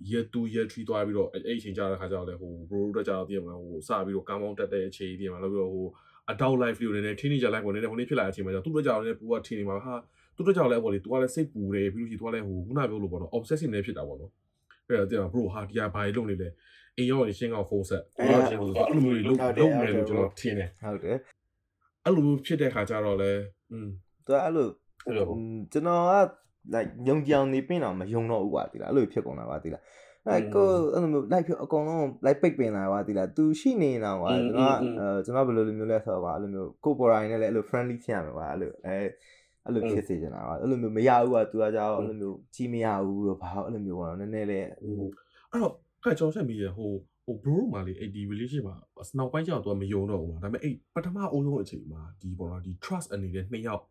year 2 year 3သွားပြီးတော့အဲ့အချိန်ကြတဲ့ခါကျတော့လည်းဟို bro တို့ကြတော့ပြင်မလားဟိုစပြီးတော့ compound တက်တဲ့အချိန်ပြင်မလားပြီးတော့ဟို adult life လေးကိုလည်း teenager life ကိုလည်းဟိုနေ့ဖြစ်လာတဲ့အချိန်မှာကျတော့သူတို့ကြတော့လည်းပူကထင်နေမှာဟာသူတို့ကြတော့လည်းဟိုလေ तू ကလည်းစိတ်ပူတယ်ပြီးလို့ရှိရင် तू ကလည်းဟိုခုနပြောလို့ပေါ့နော် obsession လည်းဖြစ်တာပေါ့နော်ဲ့တော့တင်ပါ bro ဟာဒီဟာဘာလုပ်နေလဲအိမ်ရောက်ရင်ရှင်းကောင်ဖုန်းဆက်ဘာရှင်းလို့ဆိုအဲ့လိုမျိုးလုပ်လုပ်နေလို့ကျွန်တော်ထင်တယ်ဟုတ်တယ်အဲ့လိုမျိုးဖြစ်တဲ့ခါကျတော့လဲอืมသူအဲ့လို အဲ့လိုကျွန်တော်က like ညုံကြောင်နေပြင်တော့မယုံတော့ဘူးကွာဒီလားအဲ့လိုဖြစ်ကုန်တာပါဒီလားအဲကိုအဲ့လိုမျိုး live ဖြစ်အကုန်လုံး live ပိတ်ပင်လာကွာဒီလား तू ရှိနေတာကွာကျွန်တော်ကအဲကျွန်တော်ဘယ်လိုလိုမျိုးလဲဆိုတော့ကွာအဲ့လိုမျိုးကိုပေါ်တိုင်းနဲ့လည်းအဲ့လို friendly ဖြစ်ရမှာကွာအဲ့လိုအဲအဲ့လိုဖြစ်စေချင်တာကွာအဲ့လိုမျိုးမရဘူးကွာ तू ကကြောက်အဲ့လိုမျိုးကြီးမရဘူးတော့ဘာအဲ့လိုမျိုးပေါ့နော်နည်းနည်းလေးအဲ့တော့ခါကျွန်တော်ဆက်ပြီးရဟိုဟို bro မှာလေအဲ့ဒီ relationship မှာနောက်ပိုင်းကျတော့ तू မယုံတော့ဘူးမှာဒါပေမဲ့အဲ့ပထမအုံဆုံးအချိန်မှာဒီပေါ့နော်ဒီ trust အနေနဲ့နှစ်ယောက်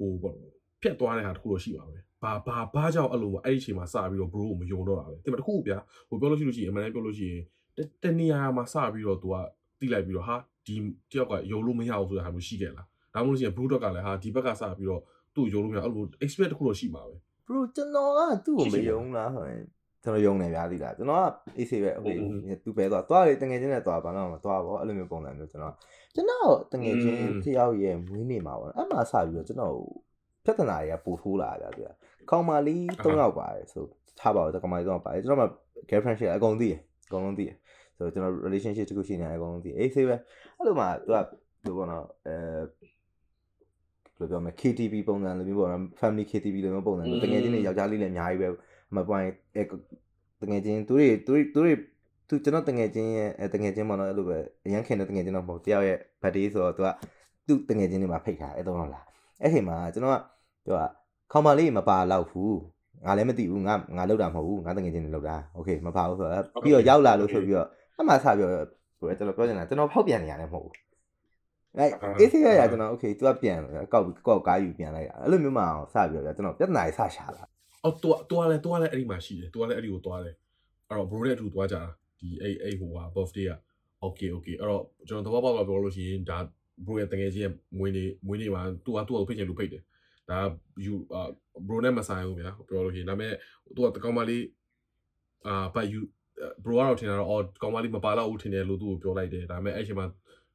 ဟိုပေါ့ပြတ်သွားတဲ့ဟာတခုတော့ရှိပါပဲဘာဘာဘာကြောင့်အဲ့လိုအဲ့ဒီအချိန်မှာစပြီးတော့ bro ကိုမယုံတော့တာပဲတင်မတခုဗျာဟိုပြောလို့ရှိလို့ရှိရင်အမှန်တမ်းပြောလို့ရှိရင်တနေရာမှာစပြီးတော့ तू ကတိလိုက်ပြီးတော့ဟာဒီတယောက်ကယုံလို့မရဘူးဆိုတာဟာမျိုးရှိခဲ့လားဒါမှမဟုတ်လို့ရှိရင် bro တော့ကလည်းဟာဒီဘက်ကစပြီးတော့သူ့ယုံလို့မရအဲ့လို expect တခုတော့ရှိမှာပဲ bro ကျွန်တော်ကသူ့ကိုမယုံလားဆိုရင် ကျွန်တော်ယုံနေပြားသိလားကျွန်တော်က AC ပဲ okay သူပဲသွားသွားလေတငယ်ချင်းနဲ့သွားဘာလို့မသွားဘောအဲ့လိုမျိုးပုံစံမျိုးကျွန်တော်ကျွန်တော်တငယ်ချင်းတယောက်ရဲ့မွေးနေ့မှာပေါ့အဲ့မှာစပြီးတော့ကျွန်တော်ပြဿနာတွေကပိုထိုးလာကြပြကောင်မလေး၃ယောက်ပါတယ်ဆိုထားပါတော့ကောင်မလေး၃ယောက်ပါတယ်ကျွန်တော်မှ girlfriend ရှိတယ်အကုန်သိတယ်အကုန်လုံးသိတယ်ဆိုတော့ကျွန်တော် relationship တခုရှိနေတယ်အကုန်လုံးသိ AC ပဲအဲ့လိုမှသူကသူပေါ့နော်အဲဘယ်လိုပြောမလဲ KTV ပုံစံလိုမျိုးပေါ့နော် family KTV လိုမျိုးပုံစံတကယ်ချင်းနေယောက်ျားလေးလည်းအများကြီးပဲ မပွိုင်းအဲတကယ်ချင်းသူတွေသူတွေသူတွေသူကျွန်တော်တကယ်ချင်းရဲ့တကယ်ချင်းပေါ့နော်အဲ့လိုပဲအရန်ခင်တဲ့တကယ်ချင်းတော့မဟုတ်တယောက်ရဲ့ birthday ဆိုတော့သူကသူ့တကယ်ချင်းတွေမှာဖိတ်ထားအဲ့တော့လားအဲ့ချိန်မှာကျွန်တော်ကပြောတာခေါမလေးမပါတော့ဘူးငါလည်းမသိဘူးငါငါလောက်တာမဟုတ်ဘူးငါတကယ်ချင်းတွေလောက်တာโอเคမပါဘူးဆိုတော့ပြီးတော့ရောက်လာလို့ဆိုပြီးတော့အမှစပြောဘယ်ကျွန်တော်ပြောချင်တာကျွန်တော်ဖောက်ပြန်နေရတယ်မဟုတ်ဘူးအဲအေးဆေးရရကျွန်တော် okay သူကပြန်ကောက်ကောက်ကားယူပြန်လိုက်တာအဲ့လိုမျိုးမှအောင်စပြောပြကျွန်တော်ပြဿနာကြီးစရှာလာ အော်တူတူလည်းတူလည်းအဲ့ဒီမှာရှိတယ်တူလည်းအဲ့ဒီကိုသွားတယ်အဲ့တော့ bro နဲ့အတူသွားကြတာဒီအဲ့အဲ့ဟိုဟာ birthday က okay okay အဲ့တော့ကျွန်တော်သဘောပေါက်ပြောလို့ရှိရင်ဒါ bro ရဲ့တကယ်ကြီးမွေးနေ့မွေးနေ့မှာသူကသူ့ကိုဖိတ်ချင်လို့ဖိတ်တယ်ဒါ you bro နဲ့မဆိုင်ဘူးဗျာပြောလို့ရှိရင်ဒါပေမဲ့သူကတကောင်မလေးအာပတ် you bro ကတော့ထင်တာတော့အော်ကောင်မလေးမပါတော့ဘူးထင်တယ်လို့သူ့ကိုပြောလိုက်တယ်ဒါပေမဲ့အဲ့ချိန်မှာ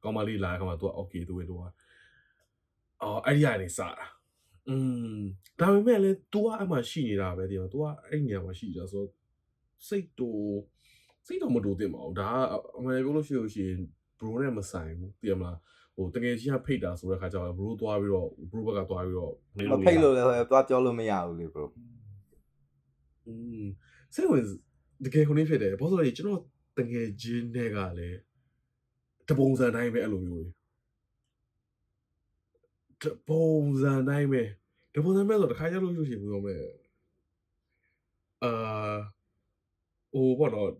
ကောင်မလေးလာတဲ့ခါမှာသူက okay သူဝင်တော့အော်အဲ့ဒီကနေစတာ อืมဒါပေမဲ့လည်း तू ကအဲ့မှာရှိနေတာပဲဒီမှာ तू ကအဲ့နေရာမှာရှိကြဆိုစိတ်တူစိတ်တော့မတူတင်ပါဘူးဒါကအမှန်ပြောလို့ရှိလို့ရှိရင် bro နဲ့မဆိုင်ဘူးသိရမလားဟိုတကယ်ကြီးကဖိတ်တာဆိုတဲ့ခါကျတော့ bro သွားပြီးတော့ bro ဘက်ကသွားပြီးတော့မဖိတ်လို့လည်းသွားပြောလို့မရဘူးလေ bro อืมစိတ်ဝင်တကယ်ခုနေဖြစ်တယ်ဘာလို့လဲကျွန်တော်တကယ်ချင်းတွေကလည်းတပုံစံတိုင်းပဲအဲ့လိုမျိုးတွေတ ပုံစံတိုင်းပဲတပုံစံပဲဆိုတခါရလို့ရှိရင်ဘယ်လိုမလဲအာဟိုဘောတော့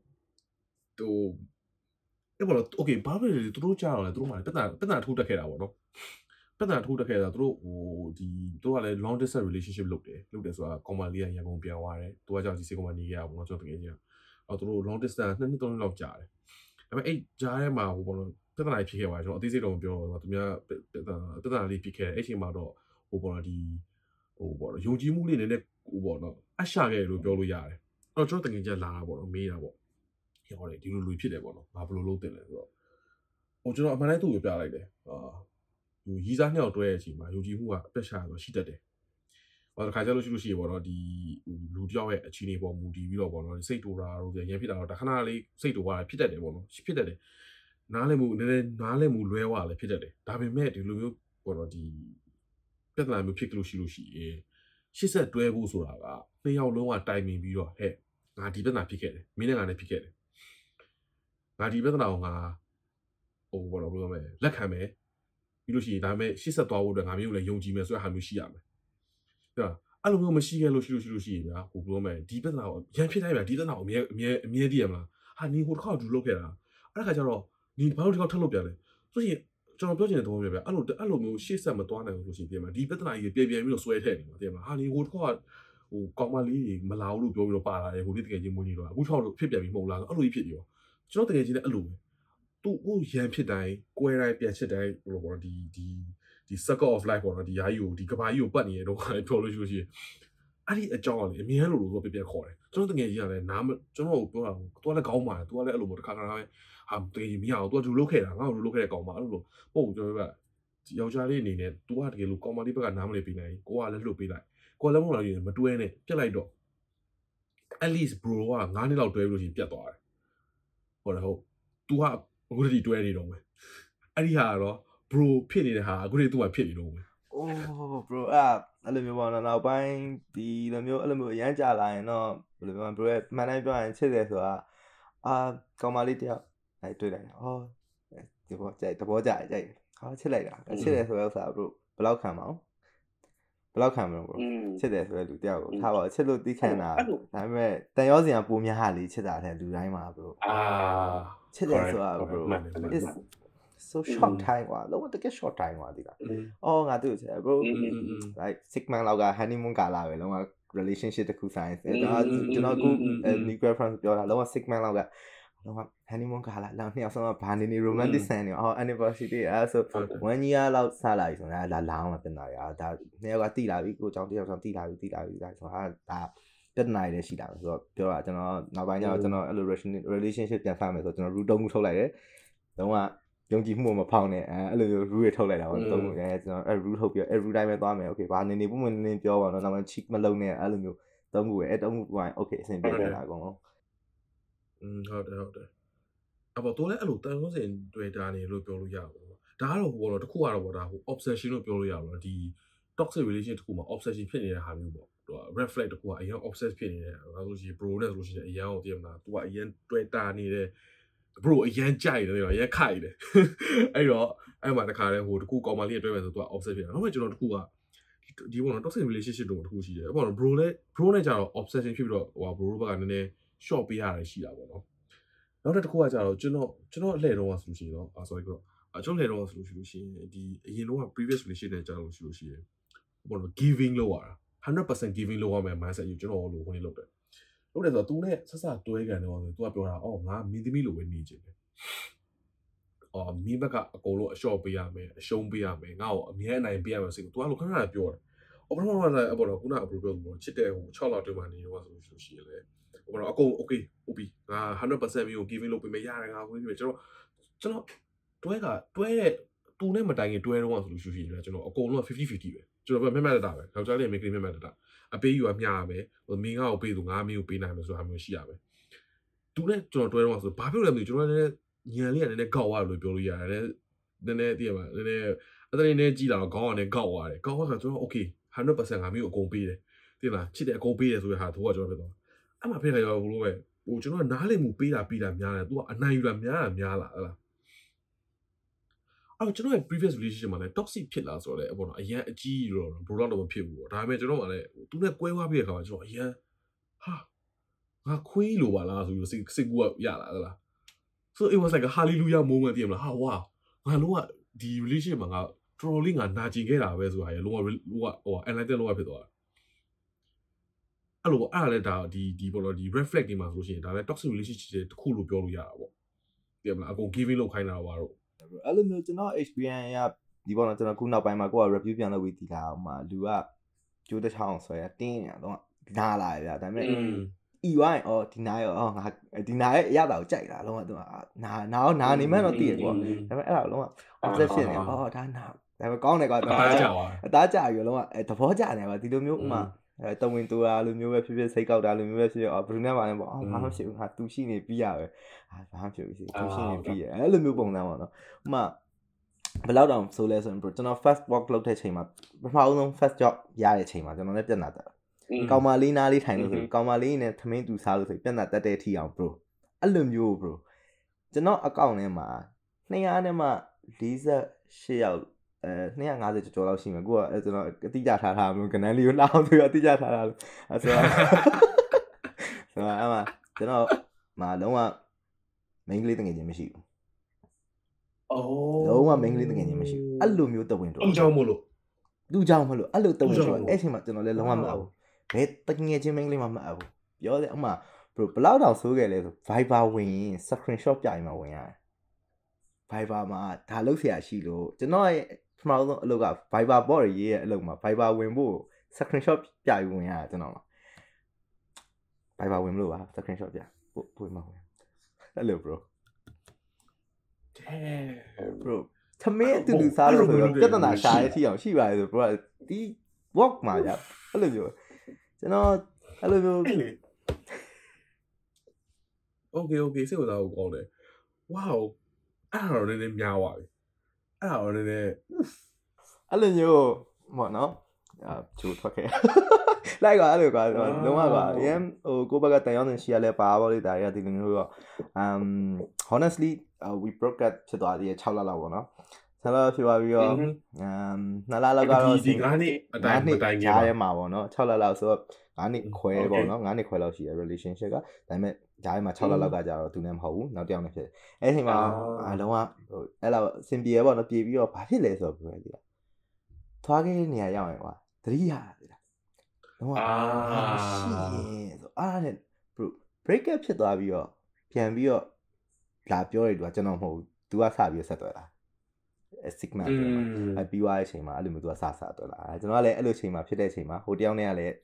ဟိုအဲ့ဘောတော့ okay ဘာပဲလေသူတို့ကြားတော့လေသူတို့မှပြဿနာပြဿနာထိုးတက်ခဲ့တာပေါ့နော်ပြဿနာထိုးတက်ခဲ့တာသူတို့ဟိုဒီသူတို့ကလည်း long distance relationship လုပ်တယ်လုပ်တယ်ဆိုတာကောင်မလေးကရန်ကုန်ပြန်သွားတယ်သူကကြောင့်ဒီစေကောင်မနေခဲ့ရပါဘောနော်ကျွန်တော်တကယ်ကြီးအော်သူတို့ long distance နှစ်နှစ်သုံးနှစ်လောက်ကြာတယ်ဒါပေမဲ့အဲ့ကြားထဲမှာဟိုဘောနော် ပြဿနာဖြစ်ခဲ့ပါတယ်ကျွန်တော်အသေးစိတ်တော့မပြောတော့သူများပြဿနာပြဿနာလေးဖြစ်ခဲ့တယ်အဲ့ချိန်မှာတော့ဟိုဘောနော်ဒီဟိုဘောနော်ယုံကြည်မှုလေးနည်းနည်းဟိုဘောနော်အရှာခဲ့လို့ပြောလို့ရတယ်အဲ့တော့ကျွန်တော်တကယ်ကြီးလာတာပေါ့နော်မေးတာပေါ့ဟောတယ်ဒီလိုလူဖြစ်တယ်ပေါ့နော်ငါဘယ်လိုလုပ်တင်လဲဆိုတော့ဟိုကျွန်တော်အမှန်တမ်းသူ့ကိုပြလိုက်တယ်အာဟိုရီးစားနှစ်ယောက်တွဲတဲ့အချိန်မှာယုံကြည်မှုကအပြက်ရှာဆိုရှိတတ်တယ်ဟောတခါကျလို့ရှိလို့ရှိရပေါ့နော်ဒီလူတယောက်ရဲ့အခြေအနေပေါ်မူတည်ပြီးတော့ပေါ့နော်စိတ်တူတာတို့ရန်ဖြစ်တာတော့တခဏလေးစိတ်တူသွားတာဖြစ်တတ်တယ်ပေါ့နော်ဖြစ်တတ်တယ် နားလည်မှုနည်းနည်းနားလည်မှုလွဲသွားလည်းဖြစ်တတ်တယ်ဒါပေမဲ့ဒီလိုမျိုးပေါ့နော်ဒီပြဿနာမျိုးဖြစ်လို့ရှိလို့ရှိရင်ရှစ်ဆက်တွဲဖို့ဆိုတာကနှစ်ယောက်လုံးကတိုင်ပင်ပြီးတော့ဟဲ့ငါဒီပြဿနာဖြစ်ခဲ့တယ်မင်းနဲ့ငါနဲ့ဖြစ်ခဲ့တယ်ငါဒီပြဿနာကိုငါဟိုဘောတော့ဘယ်လိုလဲလက်ခံမယ်ပြီးလို့ရှိရင်ဒါပေမဲ့ရှေ့ဆက်သွားဖို့အတွက်ငါမျိုးလည်းယုံကြည်မယ်ဆိုတဲ့ဟာမျိုးရှိရမယ်ဟုတ်အဲ့လိုမျိုးမရှိခဲ့လို့ရှိလို့ရှိလို့ရှိရင်ဗျာဟိုဘယ်လိုမဲဒီပြဿနာကိုရန်ဖြစ်တိုင်းဗျာဒီပြဿနာကိုအမြဲအမြဲအမြဲတည်ရမလားဟာနေဟိုတစ်ခါဒူလုပ်ခဲ့တာအဲ့ဒါခါကျတော့ နေဘာလို့ဒီကောင်ထပ်လုပ်ပြန်လဲဆိုရင်ကျွန်တော်ပြောချင်တဲ့သဘောမျိုးဗျာအဲ့လိုအဲ့လိုမျိုးရှေ့ဆက်မသွားနိုင်ဘူးလို့ရှိရင်ပြန်မှာဒီပြဿနာကြီးပြန်ပြန်ပြီးတော့ဆွဲထည့်နေမှာတင်မှာဟာနေဟိုတစ်ခါဟိုကောင်မလေးကြီးမလာဘူးလို့ပြောပြီးတော့ပါလာတယ်ဟိုနေ့တကယ်ချင်းမွေးနေတော့အခုထောက်လို့ဖြစ်ပြန်ပြီးမဟုတ်လားအဲ့လိုကြီးဖြစ်နေရောကျွန်တော်တကယ်ချင်းလည်းအဲ့လိုပဲသူ့ဟိုရန်ဖြစ်တိုင်းကွဲတိုင်းပြန်ချစ်တိုင်းဘယ်လိုပေါ့ဒီဒီဒီ circle of life ပေါ့နော်ဒီယာကြီးကိုဒီကဘာကြီးကိုပတ်နေရတော့ပြောလို့ရှိလို့ရှိရင် အဲ့ဒီအကြောင်းကလေအမြဲလိုလိုဆိုပြပြခေါ်တယ်ကျွန်တော်တကယ်ကြီးကလည်းနားမကျွန်တော်ကိုပြောတာကိုသူကလည်းကောင်းပါတယ်သူကလည်းအဲ့လိုမျိုးတစ်ခါခါပဲဟာတကယ်ကြီးမရအောင်သူကဒူလုတ်ခဲ့တာငါ့ကိုဒူလုတ်ခဲ့တဲ့ကောင်မအဲ့လိုလိုပို့ကျွန်တော်ကယောက်ျားလေးအနေနဲ့ तू ကတကယ်လို့ကောင်မလေးဘက်ကနားမလည်ပေးနိုင်ကိုကလည်းလှုပ်ပေးလိုက်ကိုကလည်းမဟုတ်လားမတွဲနဲ့ပြက်လိုက်တော့ at least bro က9နှစ်လောက်တွဲလို့ရှိရင်ပြတ်သွားတယ်ဟုတ်တယ်ဟုတ် तू ကအခုတည်းတွဲနေတော့မယ်အဲ့ဒီဟာကတော့ bro ဖြစ်နေတဲ့ဟာအခုတည်း तू ကဖြစ်နေတော့မယ် အိုး bro အဲ့အဲ့လိုမျိုးပေါ့နော်နောက်ပိုင်းဒီလိုမျိုးအဲ့လိုမျိုးအရန်ကြာလာရင်တော့ဘယ်လိုပြောမလဲ bro ရဲ့မှန်တိုင်းပြောရင်ချစ်တယ်ဆိုတာအာကောင်မလေးတယောက်အဲ့တွေ့လိုက်ဟောဒီဘောကြိုက်တဘောကြိုက်ကြိုက်ဟာချစ်လိုက်တာချစ်တယ်ဆိုတော့ဥစား bro ဘယ်လောက်ခံမအောင်ဘယ်လောက်ခံမလို့ bro ချစ်တယ်ဆိုတဲ့လူတယောက်ကိုထားပါချစ်လို့သိခံတာဒါပေမဲ့တန်ရောစင်ကပုံများဟာလေးချစ်တာတဲ့လူတိုင်းမှာ bro အာချစ်တယ်ဆိုတာ bro is so short time กว่าလုံးဝတကယ် short time กว่าဒီလားအော်ငါသူ့ချစ် bro like 6 month လောက်က honeymoon ကာလပဲလုံးဝ relationship တခုဆိုင်ကျွန်တော်ကျွန်တော်အခု new girlfriend ပြောတာလုံးဝ6 month လောက်ကလုံးဝ honeymoon ကာလလောက်နှစ်ယောက်ဆုံးဘာနေနေ romantic scene နေအော် anniversary အဲဆို1 year လောက်စလာပြီဆိုတော့လာလောင်းမှာပြင်တာရဒါနှစ်ယောက်ကတိလာပြီကိုကြောင့်တယောက်ဆောင်တိလာပြီတိလာပြီဒါဆိုဟာဒါ ပြဿနာတွေရှိတာဆိုတော့ပြောတာကျွန်တော်နောက်ပိုင်းကျတော့ကျွန်တော်အဲ့လို relationship ပြန်စမယ်ဆိုတော့ကျွန်တော် root တုံးမှုထုတ်လိုက်တယ်တော့က ယုံကြည်မှုမဖောင်းနဲ့အဲအဲ့လိုမျိုး rule တွေထုတ်လိုက်တာပေါ့သုံးလို့အဲကျွန်တော်အဲ့ rule ထုတ်ပြီးအဲ့ rule တိုင်းပဲသွားမယ် okay ဘာနေနေပုံမှန်နေနေပြောပါတော့နောက်မှ check မလုံးနဲ့အဲ့လိုမျိုးသုံးခုပဲအဲ့သုံးခုက okay အဆင်ပြေတယ်လားအကုန်လုံးอืมဟုတ်တယ်ဟုတ်တယ်အပေါ်တော့လည်းအဲ့လိုတန်ဆုံးစင်တွေ့တာနေလို့ပြောလို့ရပါဘူးဒါကတော့ဟိုတော့တခုကတော့ဗောဒါဟို obsession လို့ပြောလို့ရပါတော့ဒီ toxic relation တခုမှာ obsession ဖြစ်နေတဲ့ဟာမျိုးပေါ့သူက red flag တခုကအရင် obsess ဖြစ်နေတယ်ဘာလို့ဆိုရင် bro နဲ့ဆိုလို့ရှိရင်အရင်ကိုသိရမလားသူကအရင်တွေ့တာနေတဲ့ bro အရန်ကြိုက်တယ်ရောရခိုက်တယ်အဲ့တော့အဲ့မှာတခါလဲဟိုတကူကောင်မလေးတွေ့မယ်ဆိုသူက offset ဖြစ်တယ်နောက်မှကျွန်တော်တကူကဒီဘောနော် toxic relationship တို့တခုရှိတယ်ဘောနော် bro လဲ bro နဲ့ကြတော့ obsession ဖြစ်ပြီးတော့ဟို bro ဘက်ကနည်းနည်း short ပေးရတယ်ရှိတာပေါ့နော်နောက်တစ်ခုကကြတော့ကျွန်တော်ကျွန်တော်အလှည့်တော့ဆိုလို့ရှိရင်တော့အာ sorry ကောအကျွန်တော်လှည့်တော့ဆိုလို့ရှိလို့ရှိရင်ဒီအရင်တော့ previous relationship နဲ့ကြာလို့ရှိလို့ရှိရင်ဘောနော် giving လုပ်ရတာ100% giving လုပ်ရမယ် mindset ကိုကျွန်တော်လိုဝင်လုပ်တယ် လုပ်တယ်ဆိုတော့ तू နဲ့ဆက်ဆက်တွဲကန်တော့ဆို तू ကပြောတာအော်ငါမင်းသမီးလိုပဲနေချင်တယ်အော်မင်းဘက်ကအကုန်လုံးအလျှော့ပေးရမယ်အရှုံးပေးရမယ်ငါ့ကိုအမြဲအနိုင်ပေးရမယ်စိတ်ကို तू အဲ့လိုခဏခဏပြောတယ်အော်ဘယ်တော့မှလည်းအပေါ်တော့ခုနအပူပြောလို့ချစ်တဲ့ဟို6လတွင်းမှာနေတော့ဆိုလို့ရှိရင်လေဟိုတော့အကုန် okay ဟုတ်ပြီငါ100%မျိုး giving လုပ်ပေးမယ်ရတယ်ငါဝင်ပြီကျွန်တော်ကျွန်တော်တွဲကတွဲတဲ့တူနဲ့မတိုင်ခင်တွဲတော့ဆိုလို့ရှိရင်ကျွန်တော်အကုန်လုံး50 50ပဲကျွန်တော်ပြမျက်မှတ်တာပဲယောက်ျားလေးမိန်းကလေးမျက်မှတ်တာ အပေးယူကမျှရမယ်ဟိုမင်းငါ့ကိုပေးသူငါမင်းကိုပေးနိုင်မယ်ဆိုတာမျိုးရှိရမယ်သူနဲ့ကျွန်တော်တွဲတော့ဆိုဘာဖြစ်လဲမသိကျွန်တော်လည်းညံလေးကလည်းနည်းနည်းကောက်သွားလို့ပြောလို့ရတယ်နည်းနည်းသိရမှာနည်းနည်းအတိုင်းနဲ့ကြည့်လာတော့ခေါင်းကလည်းကောက်သွားတယ်ကောက်သွားဆိုကျွန်တော် okay 100%ငါမင်းကိုအကုန်ပေးတယ်သိလားချစ်တယ်အကုန်ပေးတယ်ဆိုတဲ့ဟာသူကကျွန်တော်ဖြစ်သွားအဲ့မှာဖြစ်ခါရောဘလို့ပဲဟိုကျွန်တော်နားလည်မှုပေးတာပေးတာများတယ်သူကအနိုင်ယူတာများတာများလားဟလား အဲ့တော့ကျွန်တော်ရဲ့ previous relationship မှာလည်း toxic ဖြစ်လာဆိုတော့လေပေါ့နော်အရန်အကြီးတော့ bro တော့မဖြစ်ဘူးပေါ့ဒါပေမဲ့ကျွန်တော်ကလည်းသူနဲ့ကွဲသွားပြီးတဲ့ခါမှာကျွန်တော်အရန်ဟာငါခွေးလိုပါလားဆိုပြီးစိတ်စိတ်ကူကရလာသလား so it was like a hallelujah moment တည်မလားဟာဝါငါလုံးဝဒီ relationship မှာငါ troll လေးငါနာကျင်ခဲ့တာပဲဆိုတာရလုံးဝဟိုဟို enlighten လုံးဝဖြစ်သွားတာအဲ့လိုအဲ့ဒါလည်းဒါဒီဒီပေါ့နော်ဒီ reflect တွေမှာဆိုလို့ရှိရင်ဒါလည်း toxic relationship တစ်ခုလို့ပြောလို့ရတာပေါ့တည်မလားအကုန် giving လုပ်ခိုင်းတာပါတော့ အဲ့လိုမျိုးကျွန်တော် experience ရဒီပေါ်တော့ကျွန်တော်ခုနောက်ပိုင်းမှာကိုက review ပြန်လုပ်ပြီးဒီလာအောင်မှာလူကကျိုးတစ်ချောင်းဆွဲတင်းရတော့နားလာရဗျာဒါပေမဲ့ဤဝိုင်းအော်ဒီနားရောအော်ငါဒီနားရဲ့အရသာကိုကြိုက်တာလုံးဝသူကနားနားနားနေမှတော့တည်တယ်ကွာဒါပေမဲ့အဲ့ဒါလုံးဝ obsession နေအော်ဒါနားဒါပေမဲ့ကောင်းတယ်ကွာအသားကြပါအသားကြပြီလုံးဝသဘောကျနေပါဒီလိုမျိုးဥမာ အဲတဝင်တူတာလိုမျိုးပဲဖြစ်ဖြစ်စိတ်ကောက်တာလိုမျိုးပဲဖြစ်ဖြစ်အော်ဘယ်သူနဲ့မှလည်းပေါ့အော်ဘာမှဖြစ်ဘူးငါသူရှိနေပြီးရပဲအာဘာမှဖြစ်ဘူးစီသူရှိနေပြီးရအဲ့လိုမျိုးပုံစံပေါ့နော်ဥမာဘယ်လောက်တောင်ဆိုလဲဆိုရင် bro ကျွန်တော် first work လုပ်တဲ့ချိန်မှာပထမဆုံး first job ရတဲ့ချိန်မှာကျွန်တော်လည်းပြတ်နာတက်ကောင်မလေးနားလေးထိုင်လို့ဆိုကောင်မလေးနဲ့သမင်းတူစားလို့ဆိုပြတ်နာတက်တဲ့အထိအောင် bro အဲ့လိုမျိုး bro ကျွန်တော်အကောင့်ထဲမှာ200နဲ့မှ48ယောက် အဲ250ကျော်လောက်ရှိမှာကိုကကျွန်တော်အတိအကျထားထားမလို့ကနန်းလေးကိုလောက်အောင်ဆိုတော့အတိအကျထားထားလို့အဲဆိုတော့ဆိုတော့အမကျွန်တော်မလုံးဝမိန်းကလေးတငယ်ချင်းမရှိဘူးအိုးလုံးဝမိန်းကလေးတငယ်ချင်းမရှိဘူးအဲ့လိုမျိုးတဝင်တော့အကြောင်းမလို့သူကြောင့်မလို့အဲ့လိုတဝင်တော့အဲ့ချိန်မှာကျွန်တော်လည်းလုံးဝမအပ်ဘူးဘယ်တငယ်ချင်းမိန်းကလေးမှမအပ်ဘူးပြောတယ်အမဘယ်လောက်တောင်ဆိုးခဲ့လဲဆို Viber ဝင်ရင် screenshot ပြရင်မှဝင်ရတယ် Viber မှာဒါလောက်ဆရာရှိလို့ကျွန်တော်ရဲ့ ပထမဆုံးအလုပ်က Viber bot ရေးရဲ့အလုပ်မှာ Viber ဝင်ဖို့ screenshot ပြပြီးဝင်ရတယ်ကျွန်တော်မှာ Viber ဝင်မလို့ပါ screenshot ပြပို့ပို့မှာဝင်အဲ့လို bro damn bro သမင်းအတူတူစားလို့ဆိုတော့ပြဿနာရှာရတဲ့အထိအောင်ရှိပါတယ်ဆို bro ဒီ walk မှာじゃအဲ့လိုမျိုးကျွန်တော်အဲ့လိုမျိုး okay okay စိတ်ဝင်စားဖို့ကောင်းတယ် wow အဲ့ဒါတော့နည်းနည်းများသွားပြီ အဲ့ဒါတော့နည်းနည်းအဲ့လိုမျိုးပေါ့နော်အာချိုးထွက်ခဲ့လိုက်ပါအဲ့လိုကွာလုံးဝကွာအရင်ဟိုကိုဘက်ကတန်ရောင်းနေရှိရလဲပါပါလိဒါရဒီလိုမျိုးတော့ um honestly uh, we broke up ဖြစ်သွားသေးတယ်6လလောက်ပေါ့နော်ဆလာဖြစ်သွားပြီးတော့ um 2လလောက်ကတော့ဒီ9နှစ်အတိုင်းအတိုင်းကြီးပါရဲမှာပေါ့နော်6လလောက်ဆိုတော့9နှစ်ခွဲပေါ့နော်9နှစ်ခွဲလောက်ရှိရ relationship ကဒါပေမဲ့ ဂျားထဲမှာ6လလောက်ကကြာတော့သူလည်းမဟုတ်ဘူးနောက်တစ်ယောက်နဲ့ဖြစ်တယ်အဲ့ဒီမှာအလုံးဝဟိုအဲ့လောက်အဆင်ပြေရပေါ့နော်ပြေပြီးတော့ဘာဖြစ်လဲဆိုတော့ပြောရသေးတာထွားခဲ့တဲ့နေရာရောက်ရင်ကွာသတိရသေးတာလုံးဝအာရှိရင်ဆိုအားနဲ့ bro break up ဖြစ်သွားပြီးတော့ပြန်ပြီးတော့လာပြောရတူကကျွန်တော်မဟုတ်ဘူး तू ကစပြီးဆက်သွယ်တာ sigma ပြောတာအဲပြီးသွားတဲ့အချိန်မှာအဲ့လိုမျိုးသူကစစတော့လာကျွန်တော်ကလည်းအဲ့လိုအချိန်မှာဖြစ်တဲ့အချိန်မှာဟိုတယောက်နဲ့ကလည်း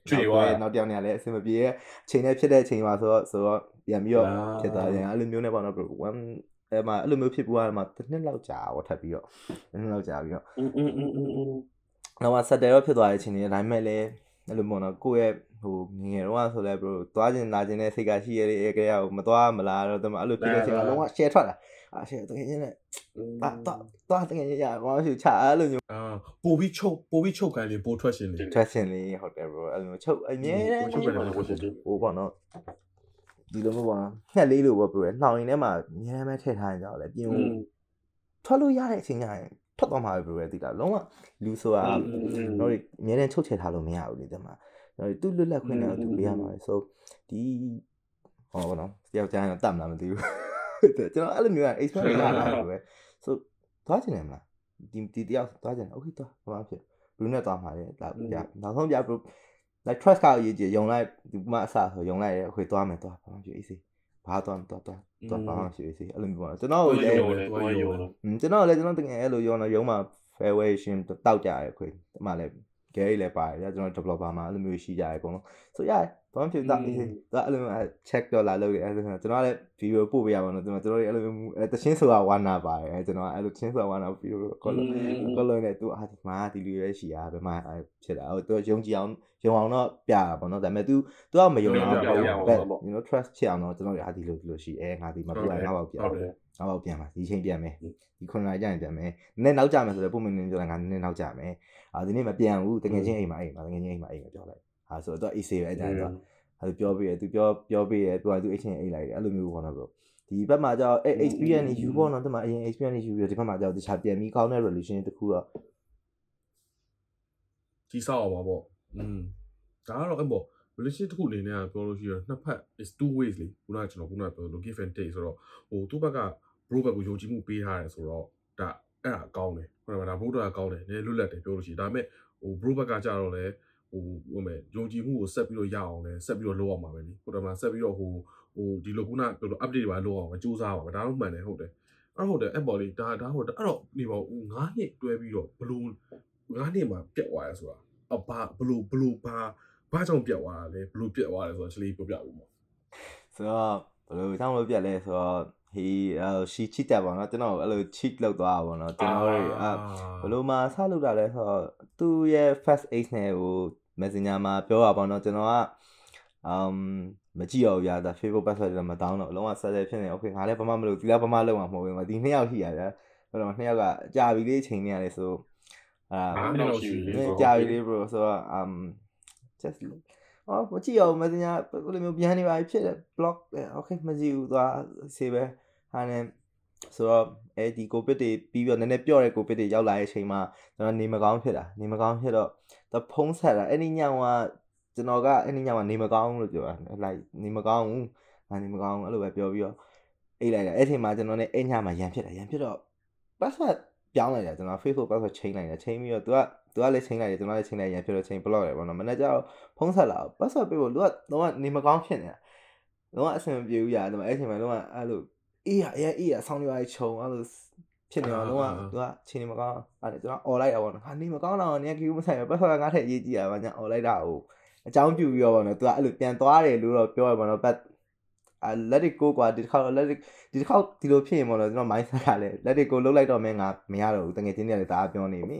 နောက်တယောက်နဲ့ကလည်းအဆင်မပြေတဲ့အချိန်နဲ့ဖြစ်တဲ့အချိန်မှာဆိုတော့ဆိုတော့ပြန်ပြီးတော့ဖြစ်သွားတယ်အဲ့လိုမျိုးနဲ့ပေါ့နော် one အဲ့မှာအဲ့လိုမျိုးဖြစ်ပွားတယ်မှာတစ်နှစ်လောက်ကြာတော့ထပ်ပြီးတော့တစ်နှစ်လောက်ကြာပြီးတော့နောက်မှဆက်တယ်ရောဖြစ်သွားတဲ့အချိန်တွေအတိုင်းမဲ့လဲအဲ့လိုပေါ့နော်ကိုယ့်ရဲ့ဟိုငငယ်တော့ဆိုလဲ bro သွားကျင်လာကျင်တဲ့စိတ်ကရှိရတဲ့အဲကရကိုမသွားမလားတော့တမအဲ့လိုဖြစ်တဲ့အချိန်ကလုံးဝ share ထွက်လာ အာရှယ်တကယ်ချင်းနဲ့တော့တော့တကယ်ချင်းရဘာလို့ချအဲ့လိုမျိုးအာပိုပြီးချုပ်ပိုပြီးချုပ်ခိုင်းလေပိုထွက်ရှင်လေထွက်ရှင်လေဟုတ်တယ် bro အဲ့လိုမျိုးချုပ်အမြဲတမ်းချုပ်ခိုင်းတယ်ဟိုပေါ့နော်ဒီလိုမျိုးပေါ့နော်ငှက်လေးလိုပေါ့ bro နှောင်ရင်ထဲမှာအများအားထည့်ထားရင်ကြောက်လေပြင်ထွက်လို့ရတဲ့အချိန်ကျရင်ထွက်သွားမှာပဲ bro တိလားလုံးဝလူဆိုတာတော့အများနဲ့ချုပ်ချယ်ထားလို့မရဘူးလေဒီမှာသူလွတ်လပ်ခွင့်နဲ့သူပေးရမှာလေ so ဒီဟောပေါ့နော်တယောက်ကျန်တော့တတ်မလားမသိဘူး ကျွန်တော်အဲ့လိုမျိုးက experience ရတာပဲ so သွားချင်တယ်မလားဒီဒီတယောက်သွားချင်တယ် okay သွားဘာမှဖြစ်ဘလူးနဲ့သွားမှာလေဒါပြနောက်ဆုံးပြ bro like trust ကအရေးကြီးယုံလိုက်ဒီမှအစဆိုယုံလိုက်ရခွေသွားမယ်သွားဘာမှဖြစ် easy ဘာသွားသွားသွားသွားဘာမှဖြစ် easy အဲ့လိုမျိုးပေါ့ကျွန်တော်လည်းကျွန်တော်လည်းကျွန်တော်တကယ်အဲ့လိုယုံတော့ယုံမှာ fairway ရှင်တောက်ကြရခွေဒီမှာလည်း Gary လည်းပါတယ်ကျွန်တော် developer မှာအဲ့လိုမျိုးရှိကြရအကုန်လုံးဆိုရတယ်ဘာမှဖြစ်တာအေးသူအဲ့လိုမျိုး check တော့လာလုပ်တယ်အဲ့လိုကျွန်တော်လည်း video ပို့ပေးရပါတော့ကျွန်တော်တို့အဲ့လိုမျိုးတချင်းဆိုတာဝါနာပါတယ်ကျွန်တော်အဲ့လိုချင်းဆိုတာဝါနာ video ကောလို့ကောလို့နဲ့သူအာဒီမှာဒီလူရဲရှိရဘယ်မှာဖြစ်တာဟိုသူယုံကြည်အောင်ယုံအောင်တော့ပြတာပေါ့နော်ဒါပေမဲ့ तू तू ကမယုံအောင်ပေါ့ you know trust ချအောင်တော့ကျွန်တော်ရဟာဒီလိုဒီလိုရှိအဲငါဒီမှာပြရငါ့ဘောက်ပြငါ့ ဘောက်ပြန်ပါဒီချိန်ပြန်မယ်ဒီခုနကကြာရင်ပြန်မယ်နည်းနောက်ကြမယ်ဆိုတော့ပုံမှန်နေပြောတာငါနည်းနောက်ကြမယ်အာဒီနေ့မပြန်ဘူးတကယ်ချင်းအိမ်မှာအိမ်မှာတကယ်ချင်းအိမ်မှာအိမ်မှာပြောလိုက်ဟာဆိုတော့ AC ပဲအကြိုက်တော့အဲ့လိုပြောပြရဲသူပြောပြောပြရဲသူကသူအချင်းအိမ်လိုက်တယ်အဲ့လိုမျိုးပေါ့နော်ဘို့ဒီဘက်မှာကျတော့အဲ experience ယူပေါ့နော်ဒီမှာအရင် experience ယူပြီးဒီဘက်မှာကျတော့တခြားပြန်ပြီးကောင်းတဲ့ relation တခုတော့ကြီးဆောက်အောင်ပါပေါ့อืมဒါကတော့အဲ့ပေါ့ relation တစ်ခုအနေနဲ့ပြောလို့ရှိရင်နှစ်ဖက် is two ways လေခုနကကျွန်တော်ခုနကပြောလို့ give and take ဆိုတော့ဟိုသူ့ဘက်က bro ဘက်ကိုယုံကြည်မှုပေးထားတယ်ဆိုတော့ဒါအဲ့ဒါကောင်းတယ်ဟုတ်တယ်မလား bro ကကောင်းတယ်နည်းလွတ်လပ်တယ်ပြောလို့ရှိရင်ဒါပေမဲ့ဟို bro ဘက်ကကြတော့လေဟိုဟိုမဲ့ယုံကြည်မှုကိုဆက်ပြီးတော့ရအောင်လဲဆက်ပြီးတော့လုပ်အောင်ပါပဲလေဟုတ်တယ်မလားဆက်ပြီးတော့ဟိုဟိုဒီလိုခုနပြောလို့ update ပါလုပ်အောင်မစူးစမ်းပါဘူးဒါတော့မှန်တယ်ဟုတ်တယ်အဲ့ဟုတ်တယ်အဲ့ပေါ်လေးဒါဒါဟုတ်တယ်အဲ့တော့နေပါဦး9နှစ်တွဲပြီးတော့ဘလို့9နှစ်မှာပြတ်သွားရဆိုတာအဘာဘလို့ဘလို့ဘာ ဘာကြောင့်ပြတ်သွားတာလဲဘလို့ပြတ်သွားလဲဆိုတော့ချလေးပြောပြဦးပါဆိုတော့ဘလို့ကြောင့်လို့ပြတ်လဲဆိုတော့ he uh she cheated ပါတော့ကျွန်တော်အဲ့လို cheat လုပ်သွားတာပေါ့နော်ကျွန်တော်တို့အဘလို့မှဆလုပ်တာလဲဆိုတော့သူ့ရဲ့ first aid နဲ့ဟို messenger မှာပြောတာပေါ့နော်ကျွန်တော်က um မကြည့်ရဘူးဗျာဒါ Facebook password တွေမတောင်းတော့အလုံးဝဆက်ဆက်ဖြစ်နေ okay ငါလည်းဘာမှမလုပ်ဒီလားဘာမှလုပ်မှာမဟုတ်ဘူးဒီနှစ်ယောက်ရှိရဗျာအဲ့တော့နှစ်ယောက်ကကြာပြီလေးချိန်နေရတယ်ဆိုအာကြာပြီလေး bro ဆိုတော့ um just အော်မကြည့်အောင် messenger ဘယ်လိုမျိုးပြန်နေပါဖြစ်တယ် block okay မကြည့်ဘူးသွား save ပဲဟာနဲ့ဆိုတော့အဲဒီကိုဗစ်တွေပြီးတော့နည်းနည်းပြော့တဲ့ကိုဗစ်တွေရောက်လာတဲ့အချိန်မှာကျွန်တော်နေမကောင်းဖြစ်တာနေမကောင်းဖြစ်တော့တဖုံးဆက်တာအဲ့ဒီညောင်ကကျွန်တော်ကအဲ့ဒီညောင်ကနေမကောင်းလို့ပြောတာလိုက်နေမကောင်းဘူးငါနေမကောင်းအဲ့လိုပဲပြောပြီးတော့အိတ်လိုက်တာအဲ့ချိန်မှာကျွန်တော်ねအဲ့ညမှာရန်ဖြစ်တာရန်ဖြစ်တော့ password ပြောင်းလိုက်တာကျွန်တော် Facebook password change လိုက်တယ် change ပြီးတော့ तू က तू ကလည်း change လိုက်တယ်ကျွန်တော်လည်း change လိုက်ရန်ဖြစ်တော့ change block တယ်ပေါ့နော်မနေ့ကျတော့ဖုံးဆက်လာ password ပေးဖို့ तू ကတော့နေမကောင်းဖြစ်နေတာတော့အဆင်မပြေဘူးရာဒီမှာအဲ့ချိန်မှာတော့အဲ့လိုအေးရအေးအေးရဆောင်းနေပါခြုံအဲ့လိုဖြစ်နေတော့လုံးဝသူကချင်းနေမကောင်းအဲ့ဒါကျွန်တော်អော်လိုက်တာပေါ့နော်ဟာနေမကောင်းတော့နေကီမဆိုင်ပတ်ဆောကငါထက်ရေးကြည့်ရပါညာអော်လိုက်တာဟိုအကြောင်းပြပြီးတော့ပေါ့နော်သူကအဲ့လိုပြန်သွားတယ်လို့တော့ပြောရပါတော့ but အာ let it go ကွာဒီတစ်ခါတော့ let it ဒီတစ်ခါဒီလိုဖြစ်ရင်ပေါ့နော်ကျွန်တော် mindset ကလည်း let it go လုတ်လိုက်တော့မင်းငါမရတော့ဘူးတကယ်ချင်းတွေကလည်းဒါပြောနေပြီ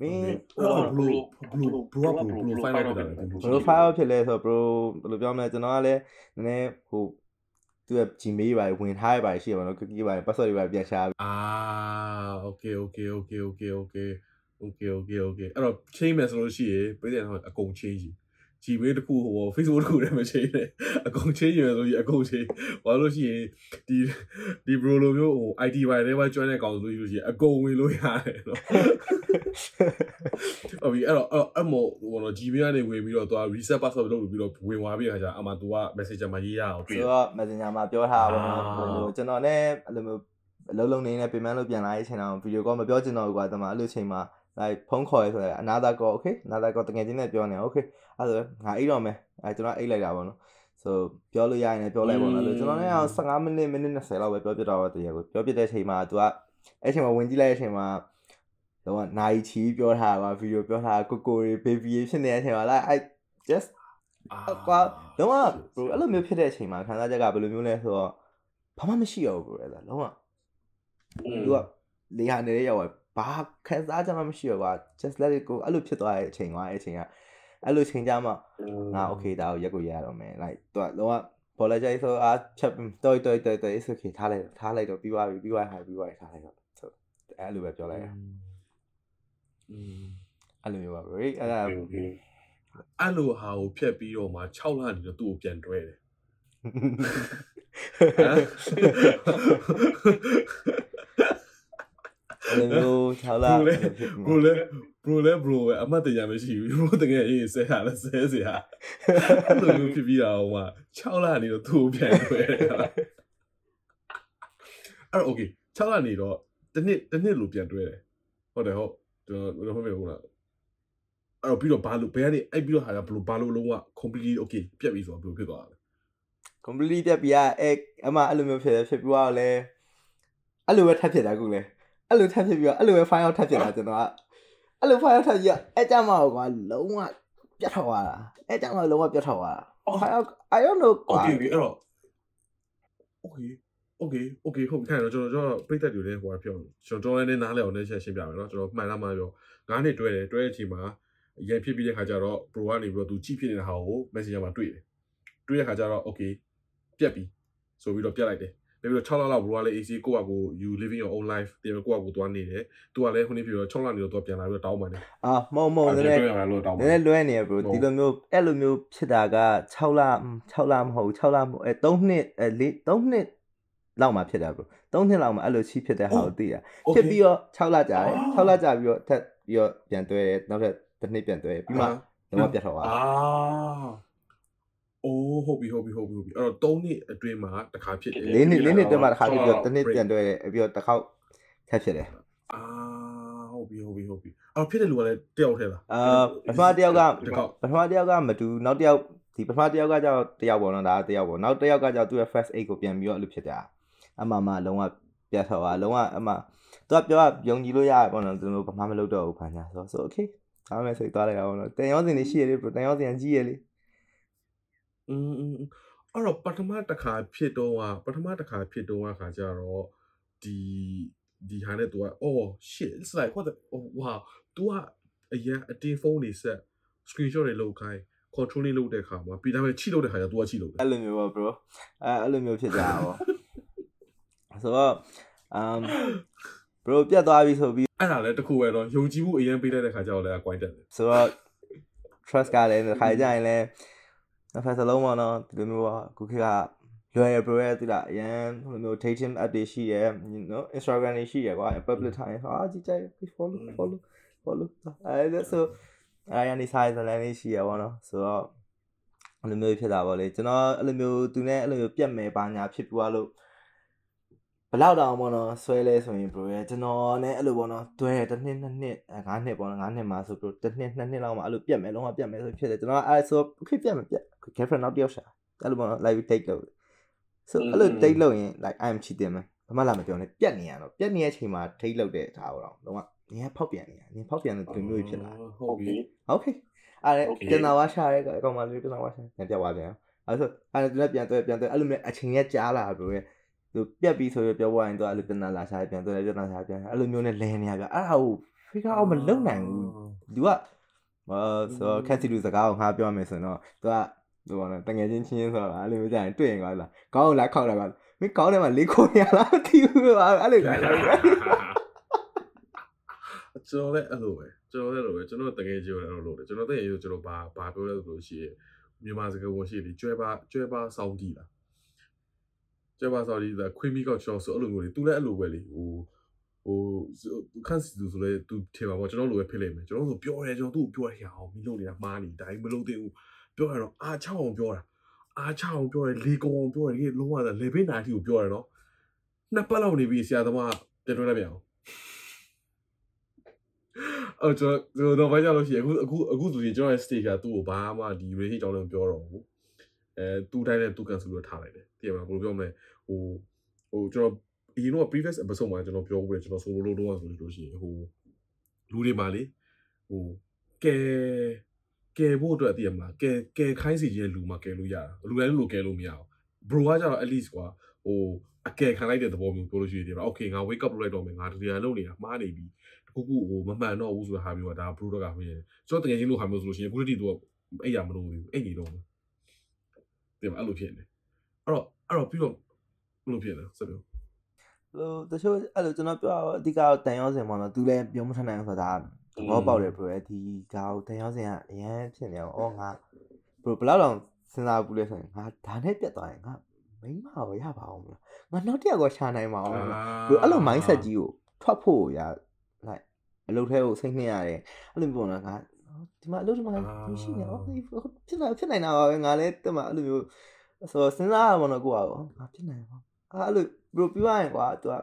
မင်းဘလိုဘလိုဘလိုဘလိုဘလို file ဖြစ်တယ်ဘလို file ဖြစ်လဲဆိုတော့ bro ဘယ်လိုပြောမလဲကျွန်တော်ကလည်းနည်းနည်းဟိုသူက Gmail ပါဝင်ထားရပါရှိရပါတော့ cookie ပါ password တွေပါပြန်ရှာအာ okay okay okay okay okay okay okay okay အဲ့တော့ change မယ်ဆိုလို့ရှိရင်ပြည်တယ်အကုန် change Gmail တခုဟို Facebook တခုတည်းမချိန်နဲ့အကုန်ချင်းရယ်ဆိုရင်အကုန်ချင်းဘာလို့ရှိရင်ဒီဒီ bro လိုမျိုးဟို IT ဘိုင်ထဲမှာ join တဲ့ကောင်ဆိုလို့ရှိရင်အကုန်ဝင်လို့ရတယ်နော်ဟုတ်ပြီအဲ့တော့အဲ့မောဟိုတော့ Gmail ကနေဝင်ပြီးတော့သူက reset password လုပ်ပြီးတော့ဝင်သွားပြီးခါကျအမှ तू က Messenger မှာရေးရအောင်တွေ့ဆိုတော့ Messenger မှာပြောထားတာပေါ့နော်ဟိုကျွန်တော်လည်းအဲ့လိုမျိုးအလုံးလုံးနေနဲ့ပြင်ပန်းလို့ပြန်လာတဲ့အချိန်တော့ video call မပြောချင်တော့ဘူးကွာတမအဲ့လိုချိန်မှာ like ဖုန်းခေါ်ရဲဆိုတော့ another call okay another call တကယ်ချင်းနဲ့ပြောနေ okay အဲ့ဒါငါအိတ်တော့မယ်အဲကျွန်တော်အိတ်လိုက်တာပေါ့နော် so ပြောလို့ရရင်လည်းပြောလိုက်ပေါ့နော်လို့ကျွန်တော်လည်း15မိနစ်မိနစ်20လောက်ပဲပြောပြတော့တည်းကိုပြောပြတဲ့အချိန်မှာ तू ကအဲ့ချိန်မှာဝင်ကြည့်လိုက်တဲ့အချိန်မှာတော့နိုင်ချီပြောထားတာဗီဒီယိုပြောထားကိုကိုရီဘေဘီဖြစ်နေတဲ့အချိန်မှာ like I just ကွာလုံးဝ bro အဲ့လိုမျိုးဖြစ်တဲ့အချိန်မှာခံစားချက်ကဘယ်လိုမျိုးလဲဆိုတော့ဘာမှမရှိတော့ဘူး bro အဲ့ဒါလုံးဝသူကလေဟာနေတဲ့ရောက် ဘာခံစားချက်မှမရှိတော့ကွာ just let it go အဲ့လိုဖြစ်သွားတဲ့အချိန်ကွာအဲ့အချိန်ကအဲ့လိုချိန်ကြမှာငါ okay ဒါကိုရက်ကိုရရတော့မယ် like သူကလုံးဝ apologize ဆိုအားချက်တော်တော်တော်တော် it's okay ထားလိုက်ထားလိုက်တော့ပြီးသွားပြီပြီးသွားဟာပြီးသွားထားလိုက်တော့ဆိုအဲ့လိုပဲပြောလိုက်ရอืมအဲ့လိုမျိုးပါ bro အဲ့ဒါအဲ့လိုဟာကိုဖြတ်ပြီးတော့မှ6လနေတော့သူ့ကိုပြန်တွဲတယ် အဲ့လိုမျိုး6လဘရိုလဲဘရိုလဲဘရိုပဲအမှတ်တရမရှိဘူးဘရိုတကယ်အေးဆဲရလဲဆဲစရာအဲ့လိုမျိုးဖြစ်ပြီးတာဟိုမှာ6လနေတော့သူ့ကိုပြန်တွဲတယ်အဲ့တော့ okay 6လနေတော့တစ်နှစ်တစ်နှစ်လိုပြန်တွဲတယ်ဟုတ်တယ်ဟုတ်ကျွန်တော်ဟုတ်ပြီဟုတ်လားအဲ့တော့ပြီးတော့ဘာလို့ဘယ်ကနေအဲ့ပြီးတော့ဟာကဘလို့ဘာလို့လုံးဝ completely okay ပြတ်ပြီဆိုတော့ဘလို့ဖြစ်သွားလဲ completely ပြတ်ပြီးအဲ့အမအဲ့လိုမျိုးဖြစ်ဖြစ်ပြီးတော့လဲအဲ့လိုပဲထပ်ဖြစ်တာကူလဲ အဲ့လိုထပ်ဖြစ်ပြီးတော့အဲ့လိုပဲ file ထပ်ဖြစ်လာကျွန်တော်ကအဲ့လို file ထပ်ပြီးတော့အဲ့ကြမှာကွာလုံးဝပြတ်ထောက်သွားတာအဲ့ကြမှာလုံးဝပြတ်ထောက်သွားတာ file I don't know ကွာ Okay အဲ့တော့ Okay okay okay ဟုတ်ကဲ့တော့ကျွန်တော်ကျွန်တော်ပြည့်သက်တွေလည်းဟိုကပြောကျွန်တော်တော်လည်းနားလဲအောင်လည်းချက်ရှင်းပြမယ်နော်ကျွန်တော်မှန်လားမှန်ပြော9နှစ်တွဲတယ်တွဲတဲ့အချိန်မှာရန်ဖြစ်ပြီးတဲ့ခါကျတော့ pro ကနေပြီးတော့သူကြည့်ဖြစ်နေတဲ့ဟာကို messenger မှာတွေ့တယ်တွေ့တဲ့ခါကျတော့ okay ပြက်ပြီဆိုပြီးတော့ပြက်လိုက်တယ် ပြီးတော့6လလောက် bro ကလည်း AC ကိုယ့်ဘာကို you living your own life တင်ကိုယ့်ဘာကိုသွားနေတယ်သူကလည်းခုနေ့ပြီးတော့6လနေတော့သွားပြန်လာပြီးတော့တောင်းပန်တယ်အာမဟုတ်မဟုတ်နည်းနည်းနည်းနည်းလွဲနေရ bro ဒီလိုမျိုးအဲ့လိုမျိုးဖြစ်တာက6လ6လမဟုတ်6လမဟုတ်အဲ3နှစ်အဲ3နှစ်လောက်မှဖြစ်တာ bro 3နှစ်လောက်မှအဲ့လိုချီးဖြစ်တဲ့ဟာကိုသိတာဖြစ်ပြီးတော့6လကြာတယ်6လကြာပြီးတော့ထပ်ပြီးတော့ပြန်တွဲတယ်နောက်ထပ်တစ်နှစ်ပြန်တွဲပြီးမှတော့ပြတ်တော့အာ အိုးဟုတ်ပြီဟုတ်ပြီဟုတ်ပြီဟုတ်ပြီအဲ့တော့3နှစ်အတွင်းမှာတစ်ခါဖြစ်တယ်၄နှစ်၄နှစ်အတွင်းမှာတစ်ခါဖြစ်ပြီးတော့တစ်နှစ်ပြန်တွဲတယ်ပြီးတော့တစ်ခေါက်ထပ်ဖြစ်တယ်အာဟုတ်ပြီဟုတ်ပြီဟုတ်ပြီအဲ့ဖြစ်တဲ့လူကလည်းတယောက်ထဲလားအာပထမတယောက်ကပထမတယောက်ကမတူနောက်တယောက်ဒီပထမတယောက်ကကြောက်တယောက်ပေါ့နော်ဒါတယောက်ပေါ့နောက်တယောက်ကကြောက်သူ့ရဲ့ first aid ကိုပြန်ပြီးတော့အဲ့လိုဖြစ်တာအမှမှလုံးဝပြတ်ထော်တာလုံးဝအမှသူကပြောယုံကြည်လို့ရတယ်ပေါ့နော်သူတို့ဘာမှမလုပ်တော့ဘူးခါညာဆိုဆို okay ဒါမဲ့စိတ်သွားလိုက်အောင်လို့တန်ရောစင်နေရှိရလေတန်ရောစင်ကြီးရလေ อืมအဲ့တော့ပထမတစ်ခါဖြစ်တော့ကပထမတစ်ခါဖြစ်တော့ခါကြတော့ဒီဒီဟာနဲ့ तू က oh shit it's like what the oh wow तू ကအရင်အတင်းဖုန်းတွေဆက် screenshot တွေလုပ်ခိုင်း control လေးလုပ်တဲ့ခါမှာပြီးဒါမဲ့ချိလုပ်တဲ့ခါကျ तू ကချိလုပ်တယ်အဲ့လိုမျိုးပါ bro အဲအဲ့လိုမျိုးဖြစ်ကြတာပေါ့ဆိုတော့ um bro ပြတ်သွားပြီဆိုပြီးအဲ့ဒါလည်းတခုပဲတော့ယုံကြည်မှုအရင်ပေးလိုက်တဲ့ခါကျတော့လည်းအကွိုင်းတက်တယ်ဆိုတော့ trust ကလည်းခါကြရင်လည်း နှစ်ဖက်စလုံးပေါ့နော်ဒီလိုမျိုးပါခုခေတ်ကလွယ်ရ bro ရဲ့တိလားအရင်ဟိုလိုမျိုး dating app တွေရှိရယ်နော် Instagram တွေရှိရယ်ကွာ public time ဟာကြည့်ကြ follow follow follow အဲဒါဆိုအဲရနေ size လည်းလေးရှိရပေါ့နော်ဆိုတော့အဲ့လိုမျိုးဖြစ်တာပေါ့လေကျွန်တော်အဲ့လိုမျိုးသူနဲ့အဲ့လိုမျိုးပြက်မယ်ပါညာဖြစ်ပွားလို့ ဘလောက်တောင်ပေါ့နော်ဆွဲလဲဆိုရင် bro ရဲ့ကျွန်တော်နဲ့အဲ့လိုပေါ့နော်တွဲတစ်နှစ်နှစ်နှစ်ငါးနှစ်ပေါ့နော်ငါးနှစ်မှာဆို bro တစ်နှစ်နှစ်နှစ်လောက်မှာအဲ့လိုပြတ်မယ်လုံးဝပြတ်မယ်ဆိုဖြစ်တယ်ကျွန်တော်အဲ့ဆိုခေပြတ်မယ်ပြတ် girlfriend နောက်တစ်ယောက်ရှာအဲ့လိုပေါ့နော် live date လုပ်ဆိုအဲ့လို date လုပ်ရင် like I am cheating မယ်ဘာမှလာမပြောနဲ့ပြတ်နေရတော့ပြတ်နေတဲ့အချိန်မှာ date လုပ်တဲ့ဒါတော့လုံးဝနင်ကဖောက်ပြန်နေရနင်ဖောက်ပြန်တဲ့ဒီမျိုးကြီးဖြစ်လာဟုတ်ပြီ okay အဲ့ကျွန်တော်ဝါရှာရဲအကောင်မလေးကျွန်တော်ဝါရှာပြန်ပြသွားပြန်အဲ့ဆိုအဲ့ဒါပြန်တွဲပြန်တွဲအဲ့လိုမျိုးအချိန်ရက်ကြားလာ bro ရဲ့ သူပြက်ပြီးဆိုရပြောပွားရင်သူအဲ့လိုပြန်လာရှာပြန်သွားတယ်ပြန်လာရှာပြန်အဲ့လိုမျိုးနဲ့လဲနေရပြအဲ့ဒါကို figure out မလုပ်နိုင်ဘူးသူကအာဆိုခက်စီလူစကားကိုငါပြောမယ်ဆိုတော့သူကသူကတငယ်ချင်းချင်းချင်းဆိုတာအဲ့လိုမျိုးကြာရင်တွေ့ရင်ကွာလားခေါင်းလာခောက်လာပါမင်းခေါင်းထဲမှာလေးခုရလားမသိဘူးအဲ့လိုကျွန်တော်လည်းအဲ့လိုပဲကျွန်တော်လည်းအဲ့လိုပဲကျွန်တော်တကယ်ကြီးလည်းအဲ့လိုလုပ်တယ်ကျွန်တော်တကယ်ကြီးကျွန်တော်ဘာဘာပြောလဲဆိုလို့ရှိရင်မြန်မာစကားဝင်ရှိတယ်ကျွဲပါကျွဲပါစောင်းကြည့်လား ကျပါစော်ဒီကခွေးမီကောက်ချောဆိုအဲ့လိုမျိုးလေသူလည်းအဲ့လိုပဲလေဟိုဟိုခန့်စီသူဆိုလဲသူထင်ပါပေါ့ကျွန်တော်လိုပဲဖြစ်လိမ့်မယ်ကျွန်တော်ဆိုပြောတယ်ကျွန်တော်သူ့ကိုပြောရအောင်မင်းလုပ်နေတာမှားနေဒါမလုပ်သေးဘူးပြောရတော့အားချအောင်ပြောတာအားချအောင်ပြောတယ်လေကုံအောင်ပြောတယ်ဒီလုံးဝလေဘေးနာတီကိုပြောရတော့နှစ်ပတ်လောက်နေပြီဆရာသမားပြန်တွဲလိုက်ပြန်အောင်အော်ကျွန်တော်တော့ဘာကြောင့်လို့ရှိရင်အခုအခုအခုဆိုရင်ကျွန်တော်ရဲ့ stage ကသူ့ကိုဘာမှဒီ rate ကြောင်းလည်းပြောတော့ဘူး အဲသူ့တိုင်းနဲ့သူ့ကန်ဆယ်လို့ထားလိုက်တယ်သိရမလားဘယ်လိုပြောမလဲဟိုဟိုကျွန်တော်အရင်တော့ previous episode မှာကျွန်တော်ပြောဘူးလေကျွန်တော် solo လုပ်တော့ဆိုလို့ရှိရင်ဟိုလူတွေမှာလေဟိုကဲကဲဖို့အတွက်အတည်ရမလားကဲကဲခိုင်းစီခြင်းလူမှာကဲလို့ရတာလူတိုင်းလိုကဲလို့မရအောင် bro ကကျတော့ at least ကွာဟိုအကဲခံလိုက်တဲ့သဘောမျိုးပြောလို့ရှိရင်ဒီမှာ okay ငါ wake up လုပ်လိုက်တော့မယ်ငါဒီတရားလုပ်နေတာမှားနေပြီတခုခုဟိုမမှန်တော့ဘူးဆိုတာဟာမျိုးကဒါ bro တော့ကဟိုရင်ကျွန်တော်တကယ်ချင်းလို့ဟာမျိုးဆိုလို့ရှိရင်ခုတည်းသူကအဲ့ရမလို့ဘူးအဲ့နေတော့ ဒီမှာအဲ့လိုဖြစ်နေအဲ့တော့အဲ့တော့ပြီးတော့ဘယ်လိုဖြစ်လဲဆက်ပြောလို့တချို့အဲ့လိုကျွန်တော်ပြောအဓိကတန်ရောစင်ပေါ့နော်သူလည်းပြောမထနိုင်ဘူးဆိုတာသဘောပေါက်တယ် bro ဒီကောင်တန်ရောစင်ကအရန်ဖြစ်နေအောင်အော်ငါ bro ဘယ်လောက်တော့စဉ်းစားဘူးလဲဆိုရင်ငါဒါနဲ့ပြတ်သွားရင်ငါမိမရောရပါအောင်မလားငါနောက်တစ်ယောက်ကရှာနိုင်ပါအောင်မလား bro အဲ့လို mindset ကြီးကိုထွက်ဖို့ရ like အလုပ်ထဲကိုစိတ်နှိမ့်ရတယ်အဲ့လိုမျိုးပေါ့နော်ငါ ဒီမှာအလုပ်ဒီမှာရှိနေအော်ဖြစ်နိုင်ဖြစ်နိုင်တာပါပဲငါလည်းတမအဲ့လိုမျိုးဆိုတော့စဉ်းစားရမှာတော့ကိုကငါဖြစ်နိုင်ပါအဲ့လို bro ပြောရရင်ကွာ तू က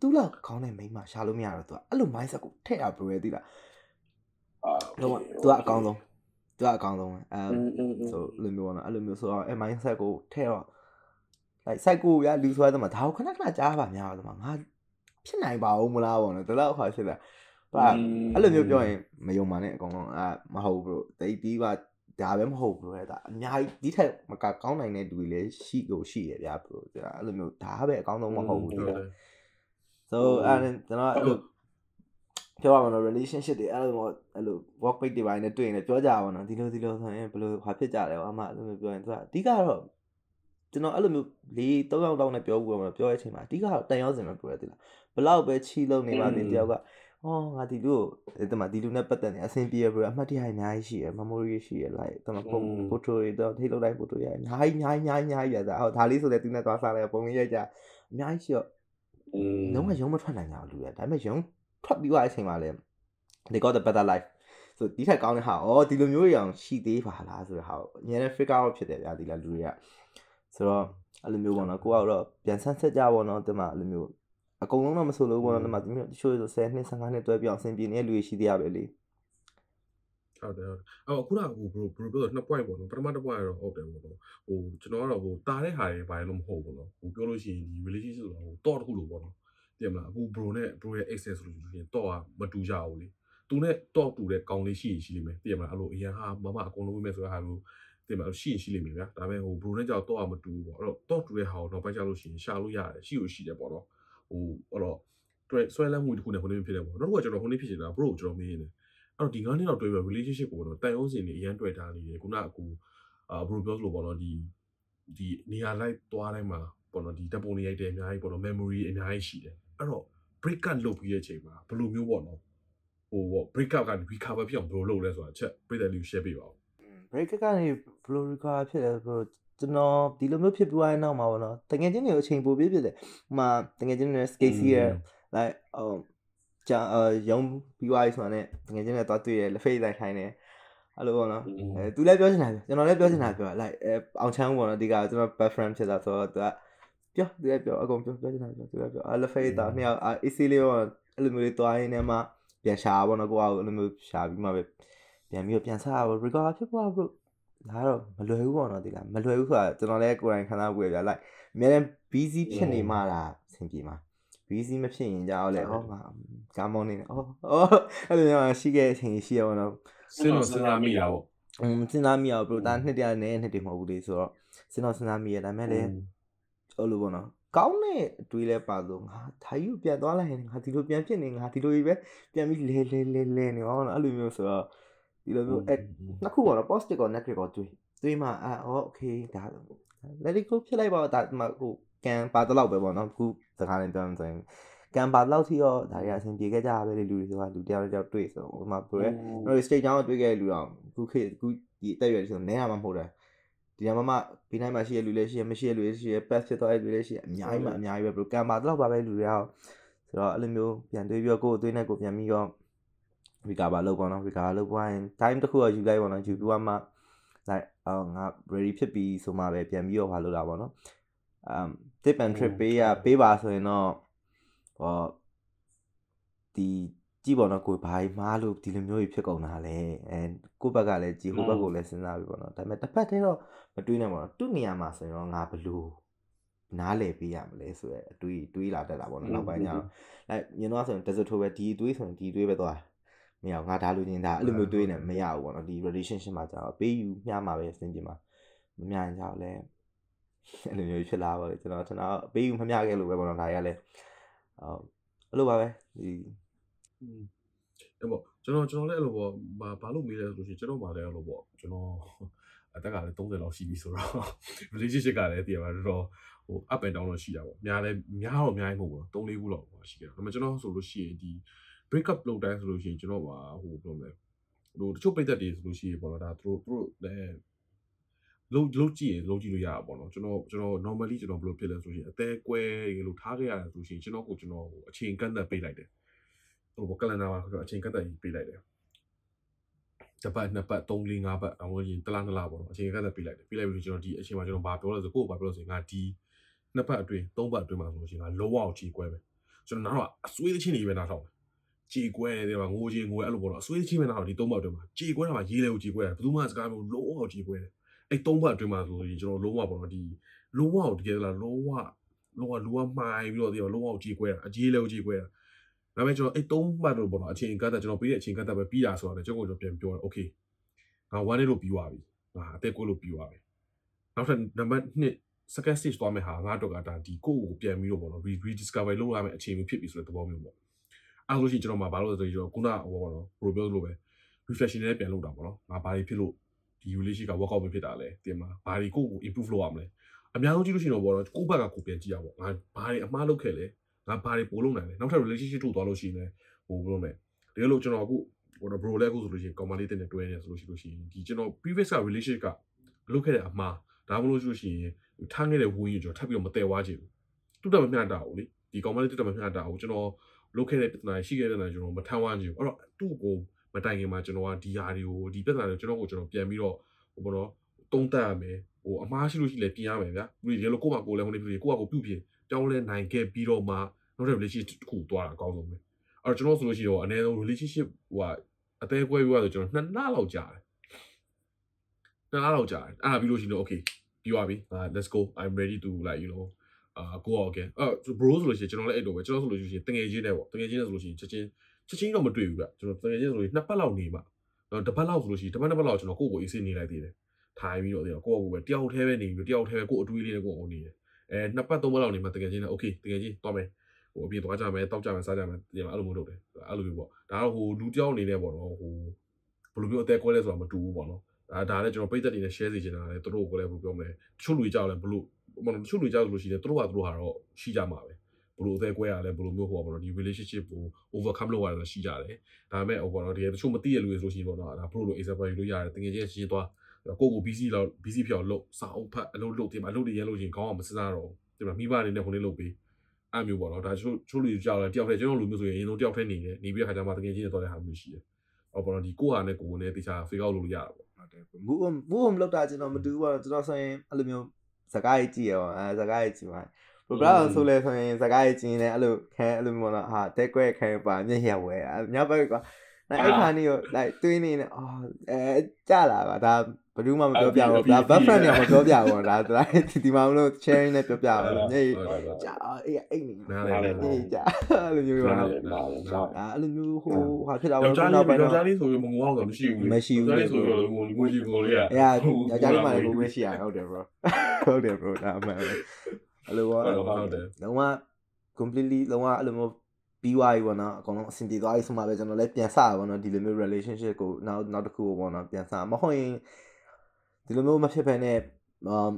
သူ့လောက်ခေါင်းနဲ့မိန်းမရှာလို့မရတော့ तू အဲ့လို mindset ကိုထည့်ရ bro ရဲ့သိလားအာတော့ तू ကအကောင်းဆုံး तू ကအကောင်းဆုံးအဲဆိုလိုမျိုးပေါ့နော်အဲ့လိုမျိုးဆိုတော့အဲ mindset ကိုထည့်တော့ like site ကိုရလူဆွဲသမှာဒါကိုခဏခဏကြားပါများတော့ငါဖြစ်နိုင်ပါဦးမလားပေါ့နော်ဒီလောက်ခါဖြစ်တာဘာ အဲ့လိုမျိုးပြောရင်မယုံပါနဲ့အကောင်လုံးအာမဟုတ်ဘူး bro တိတ်ပြီးကဒါပဲမဟုတ်ဘူးလေဒါအများကြီးဒီထက်မကကောင်းနိုင်တဲ့လူတွေလည်းရှိကိုရှိရဗျာ bro ဒါအဲ့လိုမျိုးဒါပဲအကောင်းဆုံးမဟုတ်ဘူးဒီက so အဲ့ကျွန်တော်အဲ့လိုပြောရမှာ relationship တွေအဲ့လိုအဲ့လို work page တွေပိုင်းနဲ့တွေ့ရင်လည်းပြောကြပါတော့ဒီလိုဒီလိုဆိုရင်ဘယ်လိုဟာဖြစ်ကြလဲအမအဲ့လိုမျိုးပြောရင်သူကအဓိကတော့ကျွန်တော်အဲ့လိုမျိုးလေး၃ယောက်တောင်းနဲ့ပြောဘူးပေါ့ပြောတဲ့အချိန်မှာအဓိကတော့တန်ရောစင်ပဲပြောရသေးလားဘလောက်ပဲချီလုံးနေပါသေးတယောက်က ဟောငါဒီလူကိုတမဒီလူနဲ့ပတ်သက်နေအဆင်ပြေရဘအမှတ်တရအများကြီးရှိရ memory ရှိရ like တမပုံ photo တွေတော့ထိလုပ်လိုက် photo ရအများကြီးအများကြီးအများကြီးရတာဟောဒါလေးဆိုလည်းသူနဲ့သွားစားလိုက်ပုံလေးရိုက်ကြအများကြီးရှိတော့လုံးဝရုံးမထွက်နိုင်ကြဘူးလူတွေဒါပေမဲ့ရုံးထွက်ပြီးသွားတဲ့အချိန်မှာလည်း they got the better life ဆိုဒီထက်ကောင်းတဲ့ဟာဩဒီလိုမျိုးရအောင်ရှိသေးပါလားဆိုတဲ့ဟာကိုအများနဲ့ figure out ဖြစ်တယ်ဗျာဒီလားလူတွေကဆိုတော့အဲ့လိုမျိုးပေါ့နော်ကိုကတော့ပြန်ဆန်းဆက်ကြပေါ့နော်ဒီမှာအဲ့လိုမျိုး အကုန်လုံးတော့မဆိုလို့ပေါ့နော်ဒီမှာတချို့ဆို10နှစ်15နှစ်တွဲပြောင်းအဆင်ပြေနေတဲ့လူတွေရှိသေးရပဲလေဟုတ်တယ်ဟုတ်တယ်အော်ခုနကဟို bro bro ပြောတော့2 point ပေါ့နော်ပထမတစ် point ကတော့ဟုတ်တယ်ပေါ့နော်ဟိုကျွန်တော်ကတော့ဟိုတာတဲ့ဟာတွေဘာလို့မဟုတ်ဘူးနော်ဟိုပြောလို့ရှိရင်ဒီ relationship ဆိုတာဟိုတော့တစ်ခုလို့ပေါ့နော်သိမလားအခု bro နဲ့ bro ရဲ့ access ဆိုလို့ရှိရင်တော့မတူကြဘူးလေသူနဲ့တော့တူတဲ့ကောင်းလေးရှိရင်ရှိလိမ့်မယ်သိရမလားအဲ့လိုအရင်ဟာမမအကုန်လုံးဝိမဲ့ဆိုတဲ့ဟာမျိုးတင်မှာရှိရင်ရှိလိမ့်မယ်ဗျာဒါပေမဲ့ဟို bro နဲ့ကြောက်တော့မတူဘူးပေါ့အဲ့တော့တော့တူတဲ့ဟာကိုတော့ပိုက်ကြလို့ရှိရင်ရှာလို့ရတယ်ရှိလို့ရှိတယ်ပေါ့နော် ဟိုအဲ့တော့တွေ့ဆွဲလန်းမှုတစ်ခုနဲ့ဟိုနေ့ဖြစ်တယ်ပေါ့နောက်တစ်ခုကကျွန်တော်ဟိုနေ့ဖြစ်နေတာ bro ကိုကျွန်တော်မေးနေတယ်အဲ့တော့ဒီ9နှစ်လောက်တွေ့ပြီး relationship ကိုတော့တန်ရုံးစင်နေအရန်တွေ့ထားနေတယ်ခုနကအခုအာ bro ပြောလို့ပေါ့နော်ဒီဒီနေရာလိုက်သွားတိုင်းမှာပေါ့နော်ဒီတပ်ပုံတွေရိုက်တယ်အများကြီးပေါ့နော် memory အများကြီးရှိတယ်အဲ့တော့ break up လုပ်ပြီးတဲ့အချိန်မှာဘယ်လိုမျိုးပေါ့နော်ဟိုပေါ့ break up ကနေ recover ဖြစ်အောင်ဘယ်လိုလုပ်လဲဆိုတာချက်ပြည်တယ်လူ share ပေးပါဦး break up ကနေဘယ်လို recover ဖြစ်လဲဘယ် ကျွန်တော်ဒီလိုမျိုးဖြစ်ပြီးသွားတဲ့နောက်မှာပေါ့နော်တကယ်ချင်းတွေအချိန်ပိုပြည့်ပြည့်တယ်ဟိုမှာတကယ်ချင်းတွေ skate စီးရ like ဟိုကြာရုံပြီးသွားပြီဆိုတာနဲ့တကယ်ချင်းတွေတော့တွေ့ရလက်ဖေးလိုက်ထိုင်းတယ်အဲ့လိုပေါ့နော်အဲသူလည်းပြောချင်တာကျွန်တော်လည်းပြောချင်တာပြော like အဲအောင်ချမ်းပေါ့နော်ဒီကကျွန်တော် best friend ဖြစ်တာဆိုတော့သူကပြောသူလည်းပြောအကုန်ပြောပြောချင်တာပြောသူလည်းပြောအဲ့လက်ဖေးတော့နှစ်ယောက် AC လေးပေါ့အဲ့လိုမျိုးလေးတွားရင်းနဲ့မှပြန်ရှာပေါ့နော်ကိုကအဲ့လိုမျိုးရှာပြီးမှပဲပြန်ပြီးပြန်စားပါ recover ဖြစ်သွားဘ လို့ဒါတော့မလွယ်ဘူးပေါ့နော်ဒီလားမလွယ်ဘူးဆိုတာကျွန်တော်လည်းကိုယ်တိုင်ခံစားဘူးရဗျ like အများနဲ့ busy ဖြစ်နေမှလားအဆင်ပြေမှာ busy မဖြစ်ရင်ကြောက်လေဟောငါကားမောင်းနေတယ်အော်အော်အဲ့လိုမျိုးရှိခဲ့အချိန်ရှိရပါတော့စဉ်းတော့စဉ်းစားမိတာပေါ့อืมစဉ်းစားမိအောင်ဘလို့ဒါနှစ်တည်းနဲ့နှစ်တည်းမဟုတ်ဘူးလေဆိုတော့စဉ်းတော့စဉ်းစားမိရဒါမဲ့လေအဲ့လိုပေါ့နော်ကောင်းတဲ့အတွေးလဲပါလို့ငါဒါယူပြန်သွားလိုက်ရင်ငါဒီလိုပြန်ဖြစ်နေငါဒီလိုကြီးပဲပြန်ပြီးလဲလဲလဲလဲနေပါတော့အဲ့လိုမျိုးဆိုတော့ ဒီလိုမျိုးအဲနှစ်ခုပေါ့နော် positive ကော negative ကောတွေးတွေးမှအာဟော okay ဒါ let it go ဖြစ်လိုက်ပါဒါဟိုကံပါတော့လောက်ပဲပေါ့နော်အခုစကားနဲ့ပြောမှဆိုရင်ကံပါလောက်ထိရောဒါတွေအဆင်ပြေခဲ့ကြရပဲလေလူတွေဆိုတာလူတယောက်တယောက်တွေ့ဆိုဟိုမှာပြောရဲကျွန်တော် state ကြောင်းတွေ့ခဲ့တဲ့လူတော့အခုခေတ်အခုဒီအသက်အရွယ်ဆိုနဲရမှာမဟုတ်တာဒီမှာမှဘေးနိုင်မှာရှိရလူလည်းရှိရမရှိရလူလည်းရှိရ pass ဖြစ်သွားတဲ့လူလည်းရှိရအများကြီးမှအများကြီးပဲဘလို့ကံပါတော့ပါပဲလူတွေရောဆိုတော့အဲ့လိုမျိုးပြန်တွေးပြီးတော့ကိုယ်အသွေးနဲ့ကိုယ်ပြန်ပြီးတော့ recover လုပ်ပေါ့နော် recover လုပ်သွားရင် time တစ်ခုတော့ယူလိုက်ပေါ့နော်ယူပြီးမှ like အော်ငါ ready ဖြစ်ပြီဆိုမှပဲပြန်ပြီးတော့ဟာလုပ်တာပေါ့နော် um tip and trip ပေးရပေးပါဆိုရင်တော့ဟောဒီကြည့်ပေါ့နော်ကိုဘာမှားလို့ဒီလိုမျိုးကြီးဖြစ်ကုန်တာလဲအဲကိုဘက်ကလည်းကြည်ဟိုဘက်ကိုလည်းစဉ်းစားပြီပေါ့နော်ဒါပေမဲ့တစ်ဖက်တည်းတော့မတွေးနိုင်ပါတော့သူ့နေရာမှာဆိုရင်တော့ငါဘလို့နားလည်ပေးရမလဲဆိုရဲအတွေးတွေးလာတတ်တာပေါ့နော်နောက်ပိုင်းကျတော့အဲမြင်တော့ဆိုရင် desert ထိုးပဲဒီအတွေးဆိုရင်ဒီအတွေးပဲသွား မရငါဒါလူချင်းဒါအဲ့လိုမျိုးတွေးနေမရဘူးပေါ့နော်ဒီ relationship မှာကျတော့ပေးယူမျှမှာပဲအဆင်ပြေမှာမမျှရင်ကြောက်လဲအဲ့လိုမျိုးဖြစ်လာပါလေကျွန်တော်ကျွန်တော်ပေးယူမမျှခဲ့လို့ပဲပေါ့နော်ဒါရလဲဟုတ်အဲ့လိုပါပဲဒီအဲ့ပေါ့ကျွန်တော်ကျွန်တော်လည်းအဲ့လိုပေါ့ဘာဘာလို့မေးလဲဆိုလို့ရှိရင်ကျွန်တော်မှလည်းအဲ့လိုပေါ့ကျွန်တော်အသက်ကလည်း30လောက်ရှိပြီဆိုတော့ relationship ကလည်းတည်ရပါတော့တော်ဟို up and down တော့ရှိတာပေါ့များလည်းများတော့အများကြီးမဟုတ်ဘူး3 4ခုလောက်ပေါ့ရှိတယ်ဒါပေမဲ့ကျွန်တော်ဆိုလို့ရှိရင်ဒီ break up လုပ်တိုင်းဆိုလို့ရှိရင်ကျွန်တော်ပါဟိုဘယ်လိုလဲဟိုတချို့ပိတ်သက်တွေဆိုလို့ရှိရင်ပေါ့နော်ဒါသူတို့သူတို့လည်းလုံးလုံးကြည့်ရင်လုံးကြည့်လို့ရတာပေါ့နော်ကျွန်တော်ကျွန်တော် normally ကျွန်တော်ဘယ်လိုဖြစ်လဲဆိုရင်အသေးကွဲရေလို့ထားခဲ့ရတယ်ဆိုရှင်ကျွန်တော်ကိုကျွန်တော်အချိန်ကန့်သက်ပေးလိုက်တယ်ဟို calendar မှာအချိန်ကန့်သက်ပေးလိုက်တယ်တပတ်နှစ်ပတ်3 4 5ပတ်အောင်ရင်တလားနှစ်လားပေါ့နော်အချိန်ကန့်သက်ပေးလိုက်တယ်ပေးလိုက်ပြီးကျွန်တော်ဒီအချိန်မှာကျွန်တော်ဘာပြောလဲဆိုကိုယ့်ဘာပြောလဲဆိုရင်ငါဒီနှစ်ပတ်အတွင်းသုံးပတ်အတွင်းမှာဆိုလို့ရှိရင်ငါလုံးဝအောင်ချိန်ကွဲပဲကျွန်တော်နောက်တော့အဆွေးချင်းတွေပဲနားထောင် ကြေကွဲတယ်တဲ့မှာငိုချင်းငိုအဲ့လိုပေါ့နော်အဆွေးချင်းပဲနားထောင်ဒီသုံးပတ်အတွင်းမှာကြေကွဲတာမှာရေးလေကိုကြေကွဲတာဘယ်သူမှစကားမျိုးလုံးဝအောင်ကြေကွဲတယ်အဲ့သုံးပတ်အတွင်းမှာဆိုရင်ကျွန်တော်လုံးဝပေါ့နော်ဒီလုံးဝအောင်တကယ်လားလုံးဝလုံးဝလူဝမှိုင်းပြီးတော့ဒီလုံးဝအောင်ကြေကွဲတာအကြီးလေကိုကြေကွဲတာဒါပေမဲ့ကျွန်တော်အဲ့သုံးပတ်တော့ပေါ့နော်အချိန်ကတ်တာကျွန်တော်ပေးတဲ့အချိန်ကတ်တာပဲပြီးတာဆိုတော့ကျွန်တော်ကျွန်တော်ပြန်ပြောတယ်โอเคငါ1နေ့လို့ပြီးသွားပြီငါအသက်ကိုလို့ပြီးသွားပြီနောက်ထပ်နံပါတ်2 second stage သွားမယ်ဟာငါတော့ကဒါဒီကိုကိုပြန်ပြီးတော့ပေါ့နော် rediscover လုပ်ရမယ့်အခြေအနေဖြစ်ပြီဆိုတဲ့သဘောမျိုးပေါ့ အဲ့လိုရှိကျွန်တော်မှဘာလို့လဲဆိုတော့ခုနဟိုပေါ့နော် pro ပြောလို့ပဲ reflection နဲ့ပြန်လုပ်တာပေါ့နော်ငါဘာတွေဖြစ်လို့ဒီ relationship က workout မဖြစ်တာလဲတင်မလားဘာတွေကိုကို improve လုပ်ရမလဲအများဆုံးကြည့်လို့ရှိရင်တော့ပေါ့နော်ကိုယ့်ဘက်ကကိုပြန်ကြည့်ရပါငါဘာတွေအမှားလုပ်ခဲ့လဲငါဘာတွေပို့လုပ်နိုင်လဲနောက်ထပ် relationship ထုတ်သွားလို့ရှိရင်ဟိုဘယ်လိုလဲတကယ်လို့ကျွန်တော်အခုဟိုတော့ bro လည်းအခုဆိုလို့ရှိရင် common လေးတင်နေတွဲနေဆိုလို့ရှိလို့ရှိရင်ဒီကျွန်တော် previous က relationship ကလုပ်ခဲ့တဲ့အမှားဒါမှမဟုတ်လို့ရှိရင်ထားခဲ့တဲ့ဝင်းကြီးကျွန်တော်ထပ်ပြီးတော့မတည်ဝါချင်ဘူးတူတက်မမျှတာဘူးလေဒီ common လေးတူတက်မမျှတာဘူးကျွန်တော် လုပ်ခဲ့တဲ့ပြဿနာရှိခဲ့တဲ့ပြဿနာကျွန်တော်မထမ်းဝမ်းချင်ဘူးအဲ့တော့သူ့ကိုမတိုင်ခင်မှာကျွန်တော်ကဒီဟာတွေကိုဒီပြဿနာတွေကိုကျွန်တော်ကိုကျွန်တော်ပြန်ပြီးတော့ဟိုဘောတော့တုံးတက်ရမယ်ဟိုအမားရှိလို့ရှိလဲပြင်ရမယ်ဗျာဒီလိုကိုယ့်မှာကိုယ်လည်းဟိုနေပြီကိုယ့်ကကိုပြုတ်ပြင်ပြောင်းလဲနိုင်ခဲ့ပြီးတော့မှနောက်တဲ့ relationship တစ်ခုသွားတာအကောင်းဆုံးပဲအဲ့တော့ကျွန်တော်ဆိုလို့ရှိရင်အနည်းဆုံး relationship ဟိုအသေးကွဲပြီးတော့ကျွန်တော်နှစ်လလောက်ကြာတယ်နှစ်လလောက်ကြာတယ်အဲ့ဒါပြီးလို့ရှိရင် okay ပြီးသွားပြီ let's go i'm ready to like you know အာကိုအောင်ကဲအဲ့ bro ဆိုလို့ရှိရင်ကျွန်တော်လည်းအဲ့လိုပဲကျွန်တော်ဆိုလို့ရှိရင်တငယ်ချင်းနဲ့ပေါ့တငယ်ချင်းနဲ့ဆိုလို့ရှိရင်ချက်ချင်းချက်ချင်းတော့မတွေ့ဘူးဗျကျွန်တော်တငယ်ချင်းဆိုလို့နှစ်ပတ်လောက်နေမှတော့တစ်ပတ်လောက်ဆိုလို့ရှိရင်တစ်ပတ်နှစ်ပတ်လောက်ကျွန်တော်ကိုယ့်ကိုအေးဆေးနေလိုက်သေးတယ်ထိုင်ပြီးတော့ကိုယ့်ကိုယ်ပဲတယောက်တည်းပဲနေပြီးတယောက်တည်းပဲကိုယ့်အတွေးလေးနဲ့ကိုယ့်အောင်နေတယ်အဲနှစ်ပတ်သုံးပတ်လောက်နေမှတကယ်ချင်းနဲ့ okay တကယ်ချင်းသွားမယ်ဟိုအပြင်သွားကြမယ်တောက်ကြမယ်စားကြမယ်ဒီမှာအဲ့လိုမျိုးလုပ်တယ်အဲ့လိုမျိုးပေါ့ဒါတော့ဟိုလူတယောက်အနေနဲ့ပေါ့နော်ဟိုဘယ်လိုမျိုးအသက်ကွဲလဲဆိုတာမတူဘူးပေါ့နော်ဒါဒါလည်းကျွန်တော်ပိတ်သက်နေနဲ့ share စီချင်တာလေသူတို့ကိုလည်းဘယ်လိုပြောမလဲတချို့လူကြောက်လဲဘလို့ ဟိုတချို့လူကြောက်လို့ရှိတယ်သူတို့ကသူတို့ဟာတော့ရှိကြမှာပဲဘလို့အသေးကွဲရလဲဘလို့မျိုးဟိုပေါ့နော်ဒီ relationship ကို overcome လုပ်ရတယ်ရှိကြတယ်ဒါပေမဲ့ဟိုပေါ့နော်တကယ်တချို့မသိရလူတွေဆိုရှင်ပေါ့နော်ဒါဘလို့လို example ယူလို့ရတယ်တကယ်ချင်းရှင်းသွားကိုကို busy လောက် busy ဖြစ်အောင်လုပ်စာအုပ်ဖတ်အလုပ်လုပ်တင်မှာအလုပ်တွေရလို့ရှင်ခေါင်းအောင်မစစားတော့ဒီမှာမိဘအနေနဲ့ခုနေလုပ်ပေးအဲ့မျိုးပေါ့နော်ဒါချို့ချို့လူကြောက်တယ်တယောက်တည်းကျွန်တော်လူမျိုးဆိုရင်အရင်ဆုံးတယောက်တည်းနေတယ်နေပြီးတဲ့ခါကျမှတကယ်ချင်းနဲ့တော့တဲ့ဟာမျိုးရှိတယ်ဟောပေါ့နော်ဒီကိုဟာနဲ့ကိုနဲ့တခြား figure out လုပ်လို့ရတာပေါ့ဟုတ်တယ် move on move on လောက်တာကျွန်တော်မတူဘူးပေါ့ကျွန်တော်ဆိုရင်အဲ့လိုမျိုး စကားကြီးကြည့်ရောအဲစကားကြီးကြည့်ပါဘဘလာဆိုလဲဆိုရင်စကားကြီးကြည့်နေအဲ့လိုခဲအဲ့လိုမျိုးတော့ဟာတက်ကွဲခဲပါမျက်ရဝဲညဘက်က အဲ့ခါနေကို like တွင်းနေနေအော်အဲကြလာပါဒါဘယ်သူမှမပြောပြဘူးဒါ best friend တွေကမပြောပြဘူးဒါဒါဒီမှာမလို့ sharing နဲ့ပြောပြဘူးညကြာအေးအိတ်နေနားလေညကြာအဲ့လိုမျိုးပါအဲ့လိုမျိုးဟိုဟာဖြစ်တာတော့နောက်ပိုင်းတော့ယောက်ျားလေးဆိုရင်မငုံအောင်ဆိုမရှိဘူးမရှိဘူးယောက်ျားလေးဆိုရင်ငုံငုံကြီးငုံလေးอ่ะအေးယောက်ျားလေးမှလည်းငုံမရှိရဟုတ်တယ် bro ဟုတ်တယ် bro ဒါမှန်ပဲအဲ့လိုပါဟုတ်တယ်လုံးဝ completely လုံးဝအဲ့လိုမျိုး ပြီးသွားပြီပေါ့နော်အကုန်လုံးအဆင်ပြေသွားပြီဆိုမှပဲကျွန်တော်လည်းပြန်စရပါတော့ဒီလိုမျိုး relationship ကိုနောက်နောက်တစ်ခုပေါ့နော်ပြန်စမဟုတ်ရင်ဒီလိုမျိုးမဖြစ်ဖ ೇನೆ အမ်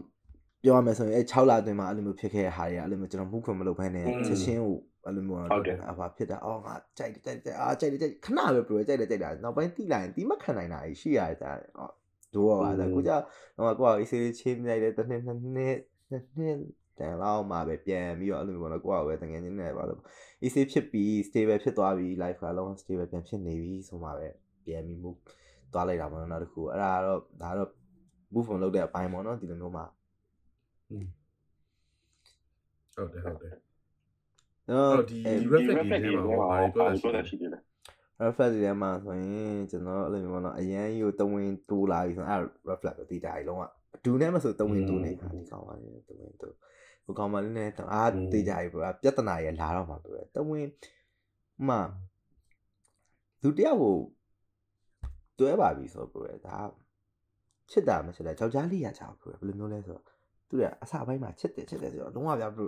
ပြောရမယ်ဆိုရင်အဲ6လအတွင်းမှာအဲ့လိုမျိုးဖြစ်ခဲ့တဲ့ဟာတွေကအဲ့လိုမျိုးကျွန်တော်မှုခွင့်မလုပ်ဖ ೇನೆ ချက်ချင်းကိုအဲ့လိုမျိုးဟုတ်တယ်အဖာဖြစ်တာအော်ငါကြိုက်တယ်ကြိုက်တယ်အာကြိုက်တယ်ကြိုက်ခဏပဲပြောကြိုက်တယ်ကြိုက်တာနောက်ပိုင်းတိလိုက်ရင်တိမခံနိုင်တာရှိရတယ်ဒါအော်ဒိုးပါဒါကိုကြောက်တော့ကိုကအေးဆေးချင်းလိုက်တယ်တစ်နှစ်နှစ်နှစ်နှစ် တန်လောက်မှပဲပြန်ပြီးတော့အဲ့လိုမျိုးပေါ့နော်ကိုကပဲတကယ်ချင်းနေပါလို့ easy ဖြစ်ပြီး stable ဖြစ်သွားပြီး life ကလုံး stable ပြန်ဖြစ်နေပြီဆိုမှပဲပြန်ပြီး move သွားလိုက်တာပေါ့နော်နောက်တစ်ခုအဲ့ဒါတော့ဒါတော့ move on လုပ်တဲ့အပိုင်းပေါ့နော်ဒီလိုမျိုးမှာဟုတ်တယ်ဟုတ်တယ်တော့ဒီ reflect တွေထဲမှာဘာတွေပြောတာရှိတယ် reflect တွေထဲမှာဆိုရင်ကျွန်တော်အဲ့လိုမျိုးပေါ့နော်အရန်ကြီးကိုတဝင်းတိုးလာပြီဆိုတော့အဲ့ reflect ကိုတီးတာကြီးလုံးဝအတူနဲ့မဆိုတဝင်းတိုးနေတာဒီကောင်ပါလေတဝင်းတိုး ဟိုကောင်မလေးနဲ့အာတေးကြပြီပေါ့ပြဿနာရလာတော့မှာပြောတယ်တဝင်းမှသူတယောက်ကိုတွဲပါပြီဆိုတော့ bro ဒါချစ်တာမချစ်တာယောက်ျားလေးရကြ bro ဘယ်လိုမျိုးလဲဆိုတော့သူကအစပိုင်းမှာချစ်တယ်ချစ်တယ်ဆိုတော့လုံးဝဗျာ bro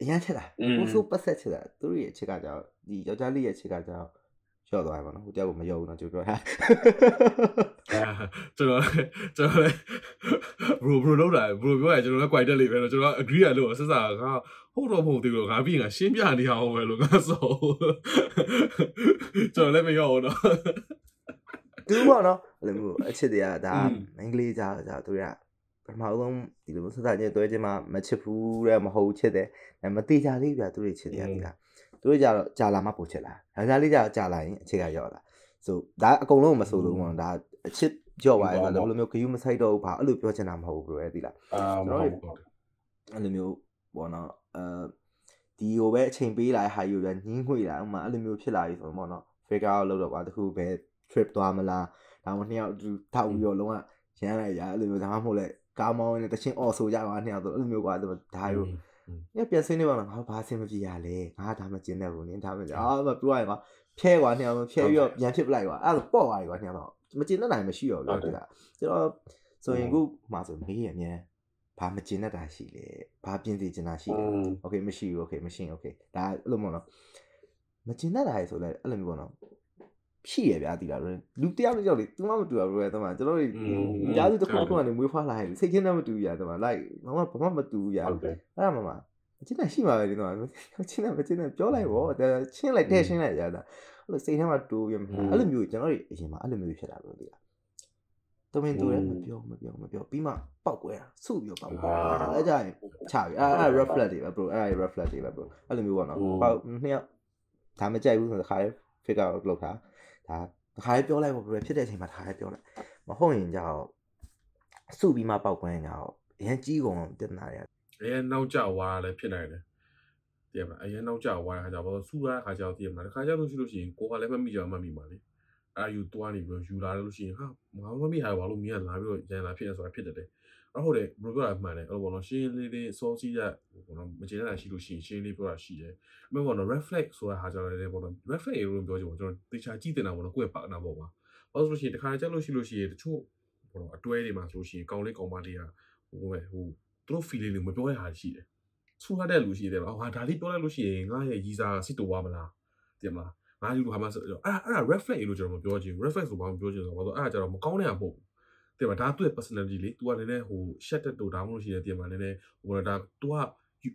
အရန်ချစ်တာပိုဆိုပတ်ဆက်ချစ်တာသူရဲ့အချစ်ကကြောင့်ဒီယောက်ျားလေးရဲ့အချစ်ကကြောင့် လျှော့သွားရမှာနော်ဟိုတယောက်ကိုမယုံဘူးနော်ကျွန်တော်ပြောတာကျွန်တော်ကျွန်တော် bro bro လောက်တာ bro ပြောရကျွန်တော်လည်း quite တက်လိမ့်မယ်နော်ကျွန်တော် agree ရလို့ဆက်စားကဟုတ်တော့မဟုတ်သေးဘူးငါပြီးငါရှင်းပြနေအောင်ပဲလို့ငါဆိုကျွန်တော်လည်းမရောဘူးနော်တူပေါ့နော်အဲ့လိုမျိုးအချစ်တွေကဒါအင်္ဂလိပ်ကြားကြသူတွေကပထမဆုံးဒီလိုဆက်စားချင်းတွဲချင်းမှမချစ်ဘူးတဲ့မဟုတ်ချစ်တယ်မသေးကြလေးပြသူတွေချစ်တယ်ဒီလား သူတို့ကြတော့ကြာလာမှပိုချစ်လာဒါကြလေးကြကြာလာရင်အခြေကရောက်လာဆိုဒါအကုန်လုံးမဆိုလို့ပေါ့ဒါအချစ်ကြော့သွားတယ်ဆိုတော့ဘယ်လိုမျိုးဂယူးမဆိုင်တော့ဘူးဘာအဲ့လိုပြောချင်တာမဟုတ်ဘူးဘယ်ဒီလားအာမဟုတ်ဘူးအဲ့လိုမျိုးပေါ့နော်အဲဒီဟိုပဲအချိန်ပေးလာတဲ့ဟာယူပြန်ညင်းငွေလာဥမာအဲ့လိုမျိုးဖြစ်လာပြီဆိုတော့ပေါ့နော် figure out လုပ်တော့ကွာတခုပဲ trip သွားမလားဒါမှမဟုတ်နှစ်ယောက်သူထောက်ပြီးတော့လုံးဝရမ်းလိုက်ရအဲ့လိုမျိုးဒါမှမဟုတ်လေကားမောင်းနေတချင်းအော်ဆိုကြပါနှစ်ယောက်ဆိုအဲ့လိုမျိုးကွာဒါယူ ညပြန်စင်းနေပါလားငါဘာအဆင်မပြေရလဲငါဒါမှကျင်းနေဘူးနင်းဒါမှအာမပြောရကွာဖြဲကွာနှစ်ယောက်ဖြဲပြီးတော့ပြန်ဖြစ်ပလိုက်ကွာအဲ့လိုပေါ့သွားပြီကွာနှစ်ယောက်တော့မကျင်းတဲ့နိုင်မရှိတော့ဘူးကွာကျွန်တော်ဆိုရင်ခုမှဆိုမေးရအမြဲဘာမကျင်းတတ်တာရှိလဲဘာပြင်စီကျင်တာရှိလဲโอเคမရှိဘူးโอเคမရှိโอเคဒါအဲ့လိုမျိုးနော်မကျင်းတတ်တာဆိုလဲအဲ့လိုမျိုးပေါ့နော် ရှိရဗျာဒီလားလူတယောက်တစ်ယောက်လေသူမှမတူဘူးပဲတမန်ကျွန်တော်တို့ကြားစုတစ်ခုတစ်ခုကနေမွေးဖွားလာရင်စိတ်ချင်းနဲ့မတူရတမန်လိုက်ဘာမှဘာမှမတူရအဲ့ဒါမှမှအချင်းနဲ့ရှိမှာပဲဒီတော့ချင်းနဲ့မချင်းနဲ့ပြောလိုက်ဗောချင်းလိုက်တဲ့ချင်းလိုက်ရတာအဲ့လိုစိတ်ထဲမှာတူရအဲ့လိုမျိုးကျွန်တော်တို့အရင်မှာအဲ့လိုမျိုးဖြစ်လာလို့ဒီလားတမင်တူတယ်မပြောမပြောမပြောပြီးမှပောက်ကွဲတာစုပြီးတော့ပောက်ကွဲတာအဲ့ကြရင်ချပြီအဲ့အဲ့ reflect တွေပဲ bro အဲ့ reflect တွေပဲ bro အဲ့လိုမျိုးပေါ့နော်ပောက်နှစ်ယောက်ဒါမကြိုက်ဘူးဆိုတော့ခါရဲ figure out လုပ်တာ ဒါခါရဲပြောလိုက်ပေါ့ bro ဖြစ်တဲ့အချိန်မှာခါရဲပြောလိုက်မဟုတ်ရင်ကြောက်စုပြီးမှပောက်ကွဲရင်ကြောက်အရင်ကြီးကုန်ပြဿနာတွေအရင်နောက်ကျဝါလည်းဖြစ်နိုင်တယ်တည်မလားအရင်နောက်ကျဝါတဲ့ခါကျတော့စူရတဲ့ခါကျတော့တည်မလားတစ်ခါကျတော့ရှိလို့ရှိရင်ကိုကလည်းမမိကြမှတ်မိပါလေအာယူတွားနေပြီးယူလာလို့ရှိရင်ဟာမမမိဟာဘာလို့မင်းကလာပြီးတော့ရန်လာဖြစ်နေဆိုတာဖြစ်တယ် အဲ့ဟုတ်တယ်ဘယ်လိုပြောတာမှန်တယ်အဲ့လိုပေါ့နော်ရှင်းလေးလေးစောစီးရပေါ့နော်မကျေနပ်တာရှိလို့ရှိရင်ရှင်းလေးပြောတာရှိတယ်အမှန်ပေါ့နော် reflex ဆိုတာဟာကြတော့လည်းပေါ့နော် reflex ရေလို့ပြောချင်ပေါ့ကျွန်တော်တေချာကြည့်တင်တာပေါ့နော်ကိုယ့်ရဲ့ပါနာပေါ့ပါဘာလို့ဆိုလို့ရှိရင်တခါကြက်လို့ရှိလို့ရှိရင်တချို့ပေါ့နော်အတွဲတွေမှာဆိုလို့ရှိရင်ကောင်းလေးကောင်းမလေးကဟိုပဲဟိုသူတို့ feeling တွေမပြောရတာရှိတယ်ဆူရတဲ့လူရှိတယ်ပေါ့ဟာဒါလေးပြောလိုက်လို့ရှိရင်ငါရဲ့ရီစာစစ်တူသွားမလားတင်မလားငါယူလို့ဟာမဆိုအဲ့ဒါအဲ့ဒါ reflex လို့ကျွန်တော်မပြောချင် reflex ဆိုဘာမှမပြောချင်တော့ဘာလို့အဲ့ဒါကျတော့မကောင်းတဲ့ဟာမဟု တ်ဘူးတင်မဒါသူ့ရဲ့ personality လေ तू ကလည်းနည်းဟို shut တဲ့တူဒါမှမဟုတ်ရှိတယ်တင်မလည်းနည်းဟိုဒါ तू က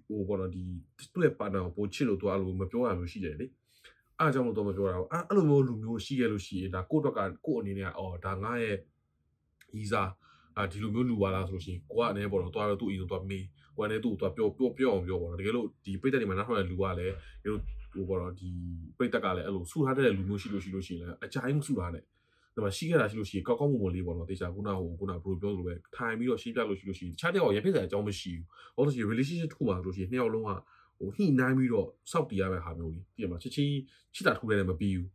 ဟိုဘောနော်ဒီသူ့ရဲ့ partner ကိုပိုချစ်လို့ तू အဲ့လိုမပြောရမျိုးရှိတယ်လေအားကြောင့်လို့တော့မပြောတာဘူးအဲ့လိုမျိုးလူမျိုးရှိခဲ့လို့ရှိရင်ဒါကိုယ့်အတွက်ကကိုယ့်အနေနဲ့အော်ဒါငါရဲ့ဤစားအာဒီလိုမျိုးလူပါလားဆိုလို့ရှိရင်ကိုကအနေနဲ့ပေါ့နော်တွားတော့သူ့အရင်တော့မေးဟိုကနေသူ့ကိုတွားပြောပြောပြောအောင်ပြောပေါ့နော်တကယ်လို့ဒီပိတ်သက်တွေမှာနောက်ထပ်လူကလည်းဒီလိုဟိုပေါ့နော်ဒီပိတ်သက်ကလည်းအဲ့လိုဆူထားတဲ့လူမျိုးရှိလို့ရှိလို့ရှိရင်လည်းအကြိုင်းဆူထားတဲ့ ဒါမှရှိခဲ့တာရှိလို့ရှိရင်ကောက်ကောက်မွန်မွန်လေးပေါ့နော်တေချာခုနဟိုခုနဘရိုပြောသလိုပဲထိုင်ပြီးတော့ရှင်းပြလို့ရှိလို့ရှိရင်တခြားတယောက်ရပြစ်စရာအကြောင်းမရှိဘူးဘာလို့ဆိုရင် relationship တစ်ခုမှာဆိုလို့ရှိရင်နှစ်ယောက်လုံးကဟိုညှိနှိုင်းပြီးတော့စောက်တီးရမယ့်ဟာမျိုးလေးပြည့်မှာချစ်ချင်းချစ်တာထူတယ်လည်းမပြီးဘူး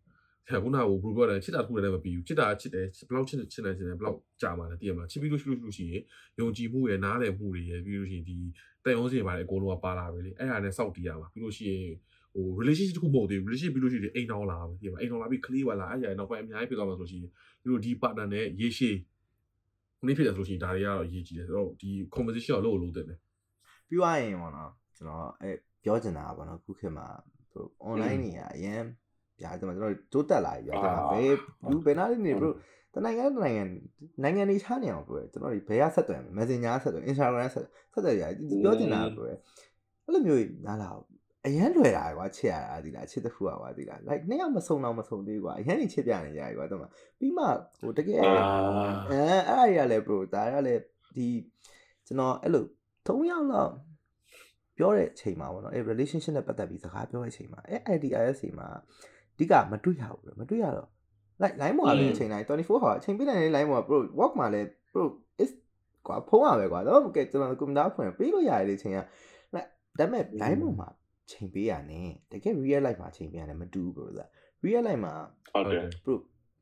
ခုနကဘယ်လိုပြောလဲချစ်တာတစ်ခုလည်းမပြီးဘူးချစ်တာချစ်တယ်ဘယ်လောက်ချစ်ချစ်နိုင်ချင်တယ်ဘယ်လောက်ကြာမှာလဲတည်ရမှာချစ်ပြီးလို့ရှိလို့လို့ရှိရင်ယုံကြည်မှုရယ်နားလည်မှုတွေရယ်ပြီးလို့ရှိရင်ဒီတန်ရုံးစင်ပါလေအကုန်လုံးကပါလာပဲလေအဲ့ဒါနဲ့စောက်တီးရမှာပြီးလို့ရှိရင် ဟို relationship တစ်ခုမဟုတ်သေးဘူး relationship ပြီးလို့ရှိရင်အိမ်တော်လာပဲတည်ရမှာအိမ်တော်လာပြီးကလေးဝလာအဲ့ရနောက်ပိုင်းအများကြီးဖြစ်သွားမှာဆိုရှင်ပြီးလို့ဒီ partner နဲ့ရေရှည်ခုနေ့ဖြစ်တယ်ဆိုလို့ရှိရင်ဒါတွေကတော့အရေးကြီးတယ်ဆိုတော့ဒီ conversation ကိုလုပ်လို့တင်တယ်ပြီးသွားရင်ပေါ့နော်ကျွန်တော်အဲပြောချင်တာပေါ့နော်ခုခေတ်မှာ online နေရအရင်ဗျာကျွန်တော်တို့တိုးတက်လာပြီဗျာဘယ်လူဘယ်နာလေးနေဘရိုတနိုင်ငံတနိုင်ငံနိုင်ငံတွေချားနေအောင်ပြောကျွန်တော်တို့ဘယ်ရဆက်သွယ် Messenger ဆက်သွယ် Instagram ဆက်ဆက်သွယ်ရတယ်ပြောချင်တာပြောအဲ့လိုမျိုးနားလာ အရန်လွယ်တာကွာချစ်ရတာဒီလားချစ်တစ်ခုကွာဒီလား like နှစ်ယောက်မဆုံတော့မဆုံသေးကွာအရန်ကြီးချစ်ပြနေကြကွာတမပြီးမှဟိုတကယ်အဲအဲ့အရာလေ bro ဒါရလေဒီကျွန်တော်အဲ့လို၃ယောက်လောက်ပြောတဲ့အချိန်မှာပေါ့နော်အဲ relationship နဲ့ပတ်သက်ပြီးစကားပြောတဲ့အချိန်မှာအဲ idea ရဲ့အချိန်မှာအဓိကမတွေ့ရဘူးမတွေ့ရတော့ like line မှာလည်းအချိန်တိုင်း24 hour အချိန်ပြတဲ့ line မှာ bro work မှာလည်း bro is ကွာဖုံးရပဲကွာတော့ကဲကျွန်တော်ကွန်ပျူတာဖွင့်ပေးလို့ရတယ်လေချိန်က like ဒါပေမဲ့ line မှာ ချိန်ပေးရနဲ့တကယ် real life မှာချိန်ပေးရတယ်မတူဘူး bro လား real life မှာဟုတ်တယ် bro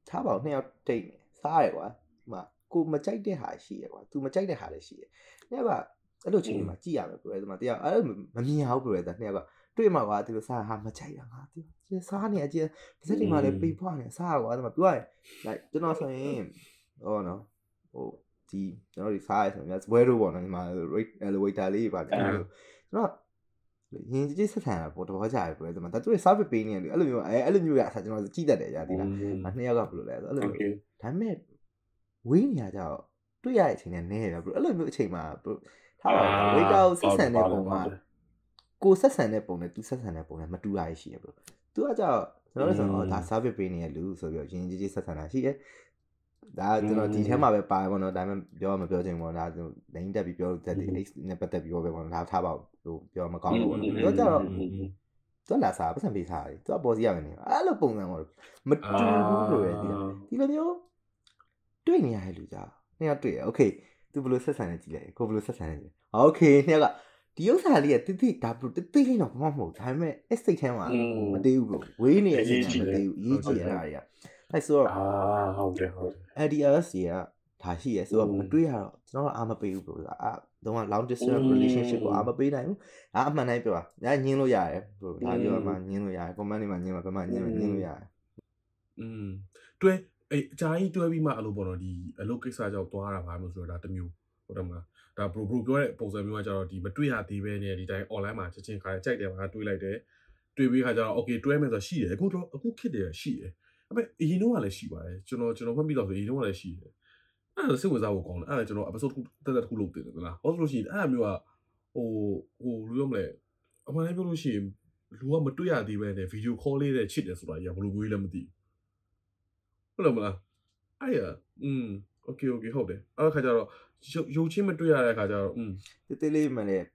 ထားပါဦးနှစ်ယောက်တိတ်စားရကွာဒီမှာကိုမကြိုက်တဲ့ဟာရှိရကွာ तू မကြိုက်တဲ့ဟာလည်းရှိရ။နှစ်ယောက်ကအဲ့လိုချိန်မှာကြည့်ရမယ် bro ဒီမှာတရားအဲ့လိုမမြင်အောင် bro တဲ့နှစ်ယောက်ကတွေ့မှာကွာဒီလိုစားဟာမချိုက်တာငါဒီစားနေအကျပါစက်တွေမှာလည်းပေးဖွားနေစားကွာဒီမှာပြောရရင် like ကျွန်တော်ဆိုရင်ဟောနော်ဟိုဒီကျွန်တော်ဒီစားရဆိုရင်ဘွဲတို့ပေါ့နော်ဒီမှာ rate elevator လေးပါကျွန်တော်ကျွန်တော် ရင်ကြီးဆက်ဆံတာပေါ့တော့ကြာပြီပြောတယ်မှာဒါသူ service ပေးနေတယ်အဲ့လိုမျိုးအဲအဲ့လိုမျိုးရအစားကျွန်တော်ကြည့်တတ်တယ်ကြာဒီလားနှစ်ယောက်ကဘယ်လိုလဲအဲ့လိုမျိုးဒါပေမဲ့ဝေးနေရကြတော့တွေ့ရတဲ့အချိန်နဲ့နဲတယ်ဘယ်အဲ့လိုမျိုးအချိန်မှာဘယ်ထားပါ waiter ကိုဆက်ဆံတဲ့ပုံကကိုဆက်ဆံတဲ့ပုံနဲ့သူဆက်ဆံတဲ့ပုံနဲ့မတူရရှိရဘယ်သူကကြောက်ကျွန်တော်တို့ဆိုတော့ဒါ service ပေးနေရလူဆိုပြီးတော့ရင်ကြီးကြီးဆက်ဆံတာရှိတယ် ဒါကျွန်တော်ဒီထဲမှာပဲပါတယ်ပေါ့နော်ဒါပေမဲ့ပြောမပြောချင်ဘူးပေါ့ဒါဆိုလိန်တက်ပြီးပြောလို့တက်တယ် X နဲ့ပတ်သက်ပြီးပြောပဲပေါ့နော်ဒါထားပါလို့ပြောမကောင်းဘူးပေါ့နော်ပြောကြတော့သူလာစားပတ်စံပေးစားတယ်သူကပေါ်စီရမယ်နေအဲ့လိုပုံစံပေါ့မတူဘူးလို့ပဲဒီဒီလိုမျိုးတွေ့နေရတဲ့လူကြနေရတွေ့ရ okay သူဘယ်လိုဆက်ဆံလဲကြည့်လိုက်ကိုဘယ်လိုဆက်ဆံလဲကြည့် okay နေကဒီဥစ္စာလေးကတိတိဒါဘူးတိတိလေးတော့ဘာမှမဟုတ်ဒါပေမဲ့ estate ထဲမှာမသေးဘူးလို့ဝေးနေရတဲ့အချိန်မသေးဘူးအရေးကြီးရတာတွေက အဲဆိုတော့အာဟုတ်တယ်ဟုတ်တယ် ADS တွေကဒါရှိရဲဆိုတော့မတွေးရတော့ကျွန်တော်တို့အားမပေးဘူးဘရိုအာတော့ long distance relationship ကိုအားမပေးနိုင်ဘူးဒါအမှန်တိုင်းပြောတာညာညင်းလို့ရတယ်ဘရိုဒါပြောမှညင်းလို့ရတယ် comment တွေမှာညင်းမှာဘယ်မှာညင်းမှာညင်းလို့ရတယ်อืมတွဲအေးအကြာကြီးတွဲပြီးမှအလုပ်ပေါ့နော်ဒီအလုပ်ကိစ္စကြောင့်သွားတာပါမျိုးဆိုတော့ဒါတမျိုးဟုတ်တယ်မလားဒါ bro bro ပြောတဲ့ပုံစံမျိုးကကြတော့ဒီမတွေ့ရသေးပဲနဲ့ဒီတိုင်း online မှာချက်ချင်းခါကြိုက်တယ်မှာတွေးလိုက်တယ်တွေးပြီးခါကျတော့ okay တွဲမယ်ဆိုရှိတယ်အခုတော့အခုခစ်တယ်ရှိတယ် အမေအရင်တော့ကလည်းရှိပါတယ်ကျွန်တော်ကျွန်တော်မှတ်မိတော့ဆိုအရင်တော့ကလည်းရှိတယ်အဲ့ဒါစိတ်ဝင်စားဖို့ကောင်းတယ်အဲ့ဒါကျွန်တော် episode တက်တက်တစ်ခုလုပ်တင်တယ်လားဟုတ်လို့ရှိရင်အဲ့ဒါမျိုးကဟိုဟိုလူရမလဲအမှန်တမ်းပြောလို့ရှိရင်လူကမတွေ့ရသေးပဲနဲ့ video call လေးနဲ့ချစ်တယ်ဆိုတာကြီးကဘယ်လိုမျိုးလဲမသိဘူးဟုတ်လားမလားအဲ့ရอืม okay okay ဟုတ်တယ်အဲ့ခါကျတော့ရုပ်ချင်းမတွေ့ရတဲ့ခါကျတော့อืมတေးသေးလေးမှလည်း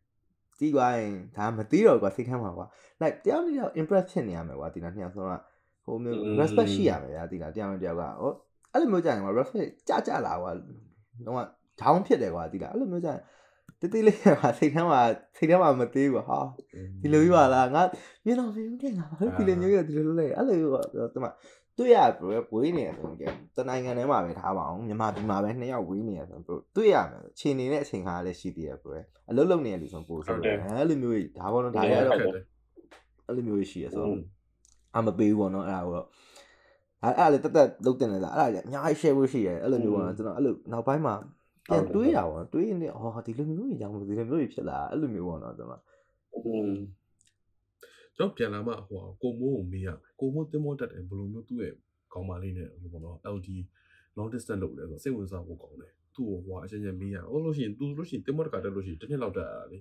တီးသွားရင်ဒါမသိတော့ကွာစိတ်ထဲမှာကွာ like တယောက်နဲ့တယောက် impress ဖြစ်နေရမယ်ကွာဒီလားနှစ်ယောက်ဆုံးက ဟိုမျိုး respect ရှိရမယ်ဗျာဒီလားတယောက်နဲ့တယောက်ကဟောအဲ့လိုမျိုးကြာရင်ကွာ respect ကြကြလာကွာတော့ down ဖြစ်တယ်ကွာဒီလားအဲ့လိုမျိုးကြာရင်တေးသေးလေးကစိတ်ထဲမှာစိတ်ထဲမှာမသေးဘူးဟာဒီလိုကြီးပါလားငါမျက်နှာမင်းတင်တာဘာလို့ဒီလိုမျိုးရဒီလိုလုပ်လဲအဲ့လိုတော့တမတွေ့ရဘယ်ဝေးနေရဆိုရင်တနိုင်ငံထဲမှာပဲထားပါအောင်မြန်မာပြည်မှာပဲနှစ်ယောက်ဝေးနေရဆိုတော့တွေ့ရမယ်ခြေနေတဲ့အချိန်ခါလည်းရှိသေးတယ်ဘယ်အလုပ်လုပ်နေရလူဆိုပို့ဆိုတော့အဲ့လိုမျိုးဒါပေါ့နော်ဒါလည်းတော့အဲ့လိုမျိုးရှိရဆိုတော့ အမပေးဘူးပေါ့နော်အဲ့ဒါကိုတော့အဲ့အဲ့လေတက်တက်လုတ်တင်နေတာအဲ့ဒါကြီးအများကြီး share ဖို့ရှိရဲအဲ့လိုမျိုးပေါ့နော်ကျွန်တော်အဲ့လိုနောက်ပိုင်းမှာပြန်တွေးတာပေါ့နော်တွေးရင်ဟောဒီလိုမျိုးကြီးကြောင့်ဒီလိုမျိုးကြီးဖြစ်လာအဲ့လိုမျိုးပေါ့နော်ကျွန်တော်ကျွန်တော်ပြန်လာမှဟိုကိုမိုးကိုမေးရမယ်ကိုမိုးတင်မောတက်တယ်ဘယ်လိုမျိုးသူ့ရဲ့ကောင်းပါလေးနဲ့ဟိုပေါ့နော် LD long distance လုပ်လဲဆိုစိတ်ဝင်စားဖို့ကောင်းတယ်သူ့ကိုဟိုအချင်းချင်းမေးရဟုတ်လို့ရှိရင်သူလို့ရှိရင်တင်မောတက်ကတက်လို့ရှိရင်တစ်နှစ်လောက်တက်ရတာလေ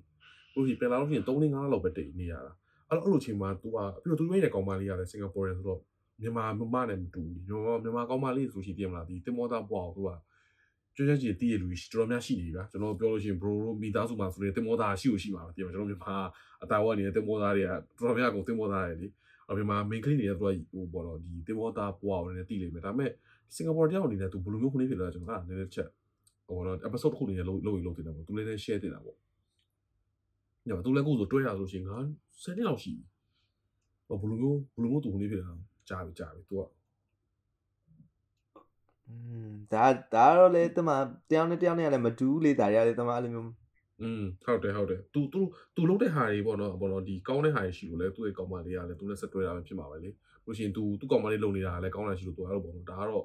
လို့ရှိရင်ပြန်လာလို့ရှိရင်3 5လောက်ပဲတိတ်နေရတာ အဲ့လိုအဲ့လိုချိန်မှာ तू ကပြီးတော့ तू ရဲ့ကောင်းပါလေးရတယ်စင်ကာပူရယ်ဆိုတော့မြန်မာမမနဲ့မတူဘူးမြန်မာမြန်မာကောင်းပါလေးဆိုရှိပြင်မလားဒီတင်မောသားပွားကို तू ကကျွမ်းကျွမ်းကျင်တည်ရလူရှိတော်တော်များရှိနေပြီဗျာကျွန်တော်ပြောလို့ရှိရင် bro တို့မိသားစုမှာဆိုရင်တင်မောသားရှိလို့ရှိမှာပဲပြင်မှာကျွန်တော်မြန်မာအတာဝတ်နေတဲ့တင်မောသားတွေကတော်တော်များကုန်တင်မောသားတွေလေအပြင်မှာ main clinic တွေကသူကဟိုပေါ့တော့ဒီတင်မောသားပွားဝင်နေတည်လိမ့်မယ်ဒါပေမဲ့စင်ကာပူတယောက်အနေနဲ့ तू ဘယ်လိုမျိုးခုနေဖြစ်လဲကျွန်တော်အဲ့ဒါနည်းနည်းချက်ဟိုတော့ episode တစ်ခုနေလုံးလုံးလုံးတင်တာပေါ့ तू လည်းလည်း share တင်တာပေါ့ ညသူလည်းကိုယ်ဆိုတွဲရဆိုရှင်ငါ10နှစ်လောက်ရှိပြီဟိုဘယ်လိုမျိုးဘယ်လိုမျိုး तू ခုနေဖြစ်တာကြာပြီကြာပြီ तू ကอืมဒါဒါတော့လေတမတယောက်နဲ့တယောက်နဲ့လည်းမတူးလေဒါရလေတမအဲ့လိုမျိုးอืมဟုတ်တယ်ဟုတ်တယ် तू तू तू လုံးတဲ့ဟာတွေပေါ့နော်ဘောနော်ဒီကောင်းတဲ့ဟာတွေရှိလို့လေသူ့ရဲ့ကောင်မလေးကလည်းသူနဲ့ဆက်တွဲတာပဲဖြစ်မှာပဲလေလို့ရှိရင် तू သူ့ကောင်မလေးလုံနေတာကလည်းကောင်းတာရှိလို့ तू အဲ့လိုပေါ့နော်ဒါကတော့ဟော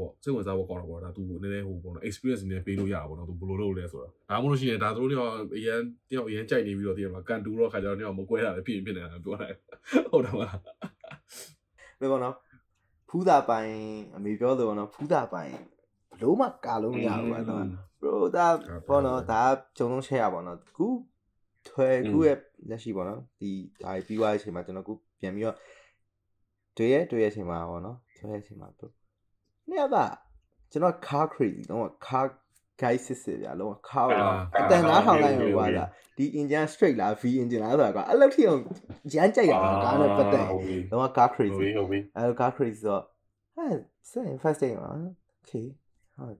ပေါ့စိတ်ဝင်စားဖို့ကောင်းတော့ပေါ့ဒါ तू နည်းနည်းဟိုပေါ့နော် experience နည်းပေးလို့ရတာပေါ့နော် तू ဘယ်လိုလုပ်လဲဆိုတာဒါမှမဟုတ်လို့ရှိရင်ဒါသူတို့ကအရန်တယောက်အရန်ကြိုက်နေပြီးတော့တည်းမှာကန်တူတော့ခါကြတော့တယောက်မကွဲတာလည်းဖြစ်ရင်ဖြစ်နေတာပြောတယ်ဟုတ်တယ်မလားဘယ်ပေါ့နော်ဖူးတာပိုင်အမေပြောလို့ပေါ့နော်ဖူးတာပိုင်ဘလို့မှကာလို့မရဘူးကွာနော် bro ဒါပေါ့နော်ဒါဂျုံလုံးချက်ရပါတော့ခုထွဲခုရဲ့လက်ရှိပေါ့နော်ဒီဒါပြီးသွားတဲ့အချိန်မှာကျွန်တော်ခုပြန်ပြီးတော့တွေ့ရတွေ့ရအချိန်မှာပေါ့နော်တွေ့ရအချိန်မှာ bro နေ့ကကျွန်တော် car crazy တော့ car guy စစ်စစ်ဗျာလုံးဝ car အတန်သားထောင်လိုက်ရောကွာဒါဒီ engine straight လား V engine လားဆိုတာကွာအဲ့လောက်ထိအောင်ရမ်းကြိုက်ရတာကားနဲ့ပတ်သက်လုံးဝ car crazy အဲ့ car crazy ဆိုဟဲ့စင် first day မှာ okay ဟုတ်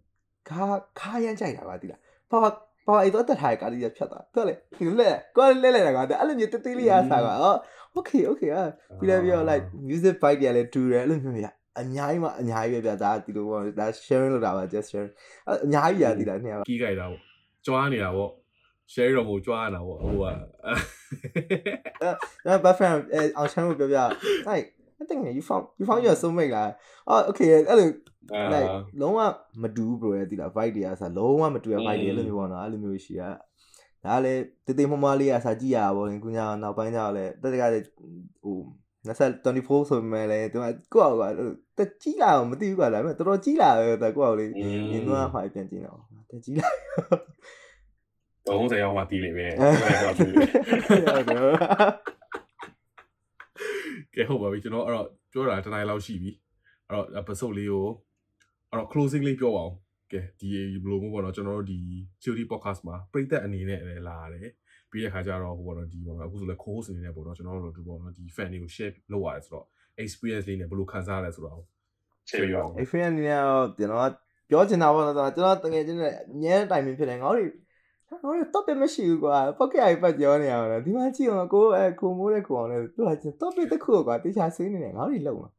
ကားကားရမ်းကြိုက်တာကွာဒီလားဘာဘာဘာအဲ့တော့တထားကားကြီးဖြတ်သွားတော်လေဒီလက်ကိုလဲလဲတာကွာအဲ့လိုမျိုးတသေးလေးရစားကွာအော် okay okay အာပြီးလည်းပြီးတော့ like music bike တွေလည်းတူတယ်အဲ့လိုမျိုးရ အများကြီးမှအများကြီးပဲဗျာဒါဒီလိုပေါ့ဒါ sharing လုပ်တာပါ just sharing အများကြီးရသည်လားနှစ်ယောက်ကြီးကြိုက်တာပေါ့ကြွားနေတာပေါ့ share တော့မို့ကြွားနေတာပေါ့ဟိုကအဲဘတ်ဖရန်အဲအောင်ချမ်းကိုပြောပြ like I think you found you found your soulmate လားအော် okay အဲ့လို like လုံးဝမတူဘူး bro ရဲ့ဒီလား vibe တွေကဆိုလုံးဝမတူရ vibe တွေအဲ့လိုမျိုးပေါ့နော်အဲ့လိုမျိုးရှိရဒါလည်းတေးသေးမမလေးကစာကြည့်ရပါဘော။ခုညနောက်ပိုင်းကျတော့လည်းတက်တကလည်းဟို 24ဆိုမှလည်းသူကကိုယ့်အောက်ကတက်ကြီးလာတော့မသိဘူးကွာဒါပေမဲ့တော်တော်ကြီးလာပဲတက်ကိုယ့်အောက်လေးမြင်တော့ဟာပြန်ကြည့်တော့တက်ကြီးလာတော့30ရောက်မှတီးလိမ့်မယ်ကဲဟုတ်ပါပြီကျွန်တော်အဲ့တော့ပြောတာတနိုင်လောက်ရှိပြီအဲ့တော့ episode လေးကိုအဲ့တော့ closing လေးပြောပါအောင်ကဲဒီဘလိုမျိုးပေါ့နော်ကျွန်တော်တို့ဒီ theory podcast မှာပရိသတ်အနေနဲ့လည်းလာရတယ် ပြီးတဲ့ခါကျတော့ဟိုပေါ့နော်ဒီပေါ့နော်အခုဆိုလည်း co-host အနေနဲ့ပေါ့နော်ကျွန်တော်တို့ဒီပေါ့နော်ဒီ fan တွေကို share လုပ်ရတယ်ဆိုတော့ experience လေးနဲ့ဘယ်လိုခံစားရလဲဆိုတော့ share ရအောင် experience အနေနဲ့တော့ကျွန်တော်ပြောချင်တာပေါ့နော်ကျွန်တော်တကယ်ချင်းနဲ့အများတိုင်ပင်ဖြစ်တယ်ငါတို့ငါတို့ topic မရှိဘူးကွာ pocket အိပတ်ပြောနေရတာဒီမှာကြည့်အောင်ကိုအဲကိုမိုးတဲ့ကိုအောင်လည်းပြောချင် topic တစ်ခုကွာတေချာဆွေးနေတယ်ငါတို့လုံမှာ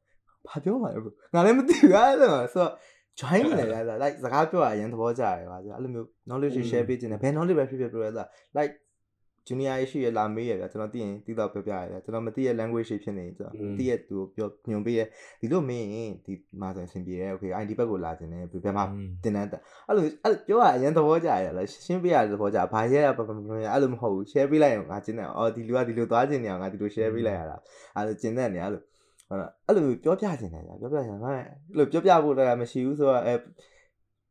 ဘာပြောမှာလဲငါလည်းမသိဘူးအဲ့လိုဆိုတော့ join နေတယ်လား like စကားပြောရရင်သဘောကျတယ်ကွာအဲ့လိုမျိုး knowledge share ပေးခြင်းနဲ့ဘယ် knowledge ပဲဖြစ်ဖြစ်ပြောရတာ like junior ရှိရလာမေးရဗျာကျွန်တော်သိရင်သိတော့ပြောပြရဗျာကျွန်တော်မသိရ language ရှိဖြစ်နေကျွန်တော်သိရသူပြောညွန်ပေးရဒီလိုမင်းဒီမှာဆိုအဆင်ပြေတယ် okay ID ဘက်ကိုလာခြင်းနဲ့ဘယ်မှာတင်တန်းအဲ့လိုအဲ့လိုပြောရအရင်သဘောကျရလားရှင်းပေးရသဘောကျဘာရဲရပပပအဲ့လိုမဟုတ်ဘူး share ပေးလိုက်ရင်ငါကျင်းတယ်အော်ဒီလူကဒီလိုသွားခြင်းနေအောင်ငါဒီလို share ပေးလိုက်ရတာအဲ့လိုကျင်းတဲ့နေအဲ့လိုအဲ့လိုပြောပြခြင်းတယ်ဗျာပြောပြခြင်းမှအဲ့လိုပြောပြဖို့တော့မရှိဘူးဆိုတော့အဲ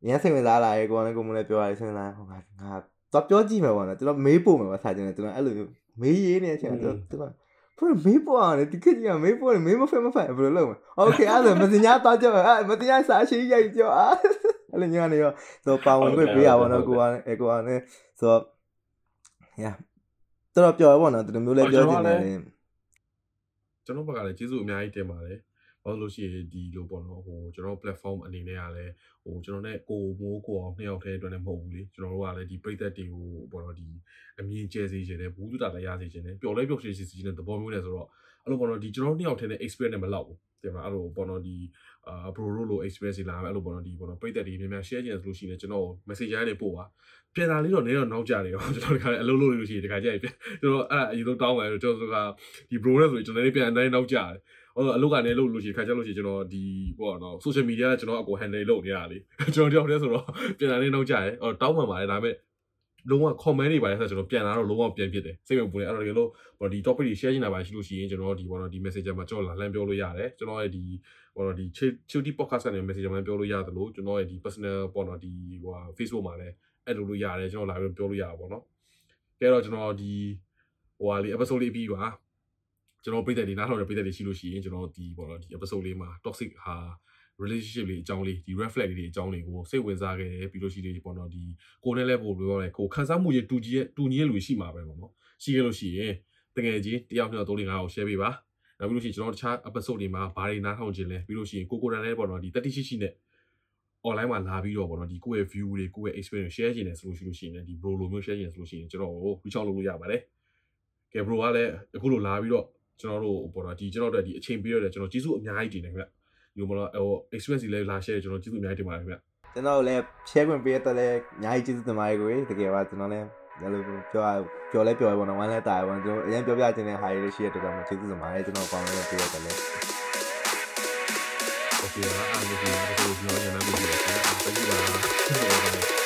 ရန်စိတ်ဝင်စားလာရေကိုကလည်းကိုမလည်းပြောရတယ်စိတ်ဝင်စားဟိုငါငါ တော့ပြောကြည့်မယ်ပေါ့နော်ကျွန်တော်မေးပို့မယ်ပါစာချင်းတယ်ကျွန်တော်အဲ့လိုမေးရေးနေတဲ့အချိန်ကျွန်တော်ဘယ်မေးပို့အောင်လဲဒီခေတ်ကြီးကမေးပို့နေမေးမဖက်မဖက်ဘယ်လိုလုပ်မလဲโอเคအဲ့ဒါမတင်ညာတော့ကြောအဲ့မတင်ညာစာရှိရိုက်ကြောအဲ့လိုညနေရောဆိုပါဝင်ခွင့်ပေးရပါတော့ကိုကအဲကိုကလည်းဆိုတော့ yeah တော်တော်ပြောရပါတော့ဒီလိုမျိုးလေးပြောနေတယ်ကျွန်တော်ဘက်ကလည်းကျေးဇူးအများကြီးတင်ပါတယ် ဘာလို့လို့ရှိရင်ဒီလိုပေါ့နော်ဟိုကျွန်တော် platform အနေနဲ့ကလည်းဟိုကျွန်တော်နဲ့ကိုမိုးကိုအောင်နှစ်ယောက်တည်းအတွက်လည်းမဟုတ်ဘူးလေကျွန်တော်တို့ကလည်းဒီပရိသတ်တွေကိုပေါ့နော်ဒီအမြင်ကျဲစေခြင်းနဲ့ဘူးတူတာလည်းရစေခြင်းနဲ့ပျော်လဲပျော်ရွှင်စေခြင်းနဲ့သဘောမျိုးနဲ့ဆိုတော့အဲ့လိုပေါ့နော်ဒီကျွန်တော်နှစ်ယောက်တည်းနဲ့ experience နဲ့မလောက်ဘူးတင်မလားအဲ့လိုပေါ့နော်ဒီအာ bro တို့လို experience တွေလာမယ်အဲ့လိုပေါ့နော်ဒီပေါ့နော်ပရိသတ်တွေများများ share ခြင်းဆိုလို့ရှိရင်ကျွန်တော် message ရိုင်းနေပို့ပါပြန်လာလေးတော့နေတော့နောက်ကြတယ်ရောကျွန်တော်ဒီခါအလုပ်လုပ်လို့ရှိရင်ဒီခါကျရင်ကျွန်တော်အဲ့အရင်ဆုံးတောင်းမယ်ကျွန်တော်ကဒီ bro နဲ့ဆိုရင်ကျွန်တော်လည်းပြန်အတိုင်းနောက်ကြတယ်ဟို အလုပ်ကနေလုပ်လို့ရှိရင်ခါကြလို့ရှိရင်ကျွန်တော်ဒီပေါ့နော် social media ကကျွန်တော်အကို handle လုပ်နေရလေကျွန်တော်တယောက်တည်းဆိုတော့ပြန်လာနေနောက်ကြတယ်အော်တောင်းမှန်ပါတယ်ဒါပေမဲ့လုံးဝ comment တွေပါတယ်ဆိုတော့ကျွန်တော်ပြန်လာတော့လုံးဝပြန်ဖြစ်တယ်စိတ်ဝင်ပူနေအဲ့တော့ဒီလိုပေါ့ဒီ topic တွေ share ချင်တာပါရှိလို့ရှိရင်ကျွန်တော်ဒီပေါ့နော်ဒီ messenger မှာကျွန်တော်လာလမ်းပြောလို့ရတယ်ကျွန်တော်ရဲ့ဒီပေါ့နော်ဒီ Chilty podcast ကနေ messenger မှာပြောလို့ရတယ်လို့ကျွန်တော်ရဲ့ဒီ personal ပေါ့နော်ဒီဟို Facebook မှာလည်း add လုပ်လို့ရတယ်ကျွန်တော်လာပြီးပြောလို့ရပါပေါ့နော်ကဲတော့ကျွန်တော်ဒီဟိုဟာလေး episode လေးပြီးပါ ကျွန်တော်ပြည်သက်တွေနားထောင်တဲ့ပြည်သက်တွေရှိလို့ရှိရင်ကျွန်တော်ဒီပေါ့နော်ဒီ episode လေးမှာ toxic ဟာ relationship လေးအကြောင်းလေးဒီ red flag လေးတွေအကြောင်းတွေကိုစိတ်ဝင်စားခဲ့တယ်ပြီးလို့ရှိရင်ပေါ့နော်ဒီကိုနဲ့လည်းပို့ပြောရဲကိုခန်းစားမှုရဲ့တူကြီးရဲ့တူညီရဲ့လူရှိမှာပဲပေါ့နော်ရှိခဲ့လို့ရှိရင်တကယ်ကြီးတယောက်နှစ်ယောက်သုံးလေးငါးအောင် share ပေးပါနောက်ပြီးလို့ရှိရင်ကျွန်တော်တခြား episode တွေမှာဘာတွေနားထောင်ခြင်းလဲပြီးလို့ရှိရင်ကိုကိုတန်လည်းပေါ့နော်ဒီတတိရှိရှိနဲ့ online မှာလာပြီးတော့ပေါ့နော်ဒီကိုယ့်ရဲ့ view တွေကိုယ့်ရဲ့ experience share ခြင်းလဲဆိုလို့ရှိလို့ရှိရင်ဒီ bro လိုမျိုး share ခြင်းဆိုလို့ရှိရင်ကျွန်တော်ကို reach out လုပ်လို့ရပါတယ်ကဲ bro ကလည်းအခုလိုလာပြီးတော့ ကျွန်တော်တို့ပေါ်တော့ဒီကျွန်တော်တို့ဒီအချိန်ပေးရတဲ့ကျွန်တော်ကျေးဇူးအများကြီးတင်နေခင်ဗျဒီပေါ်တော့ဟို experience လေးလာ share ကျွန်တော်ကျေးဇူးအများကြီးတင်ပါတယ်ခင်ဗျကျွန်တော်လည်း share ခွင့်ပေးရတဲ့လည်းအများကြီးကျေးဇူးတင်ပါတယ်ကိုတကယ်ပါကျွန်တော်လည်းလည်းလို့ပြောပြောလဲပြောရပါတော့ဝမ်းလဲတာရပါတော့အရင်ပြောပြခြင်းတဲ့ဟာတွေရှိရတဲ့တော့ကျေးဇူးတင်ပါတယ်ကျွန်တော်ကောင်းလဲပြောရတယ်လည်း Okay, I'm going to go to the next one.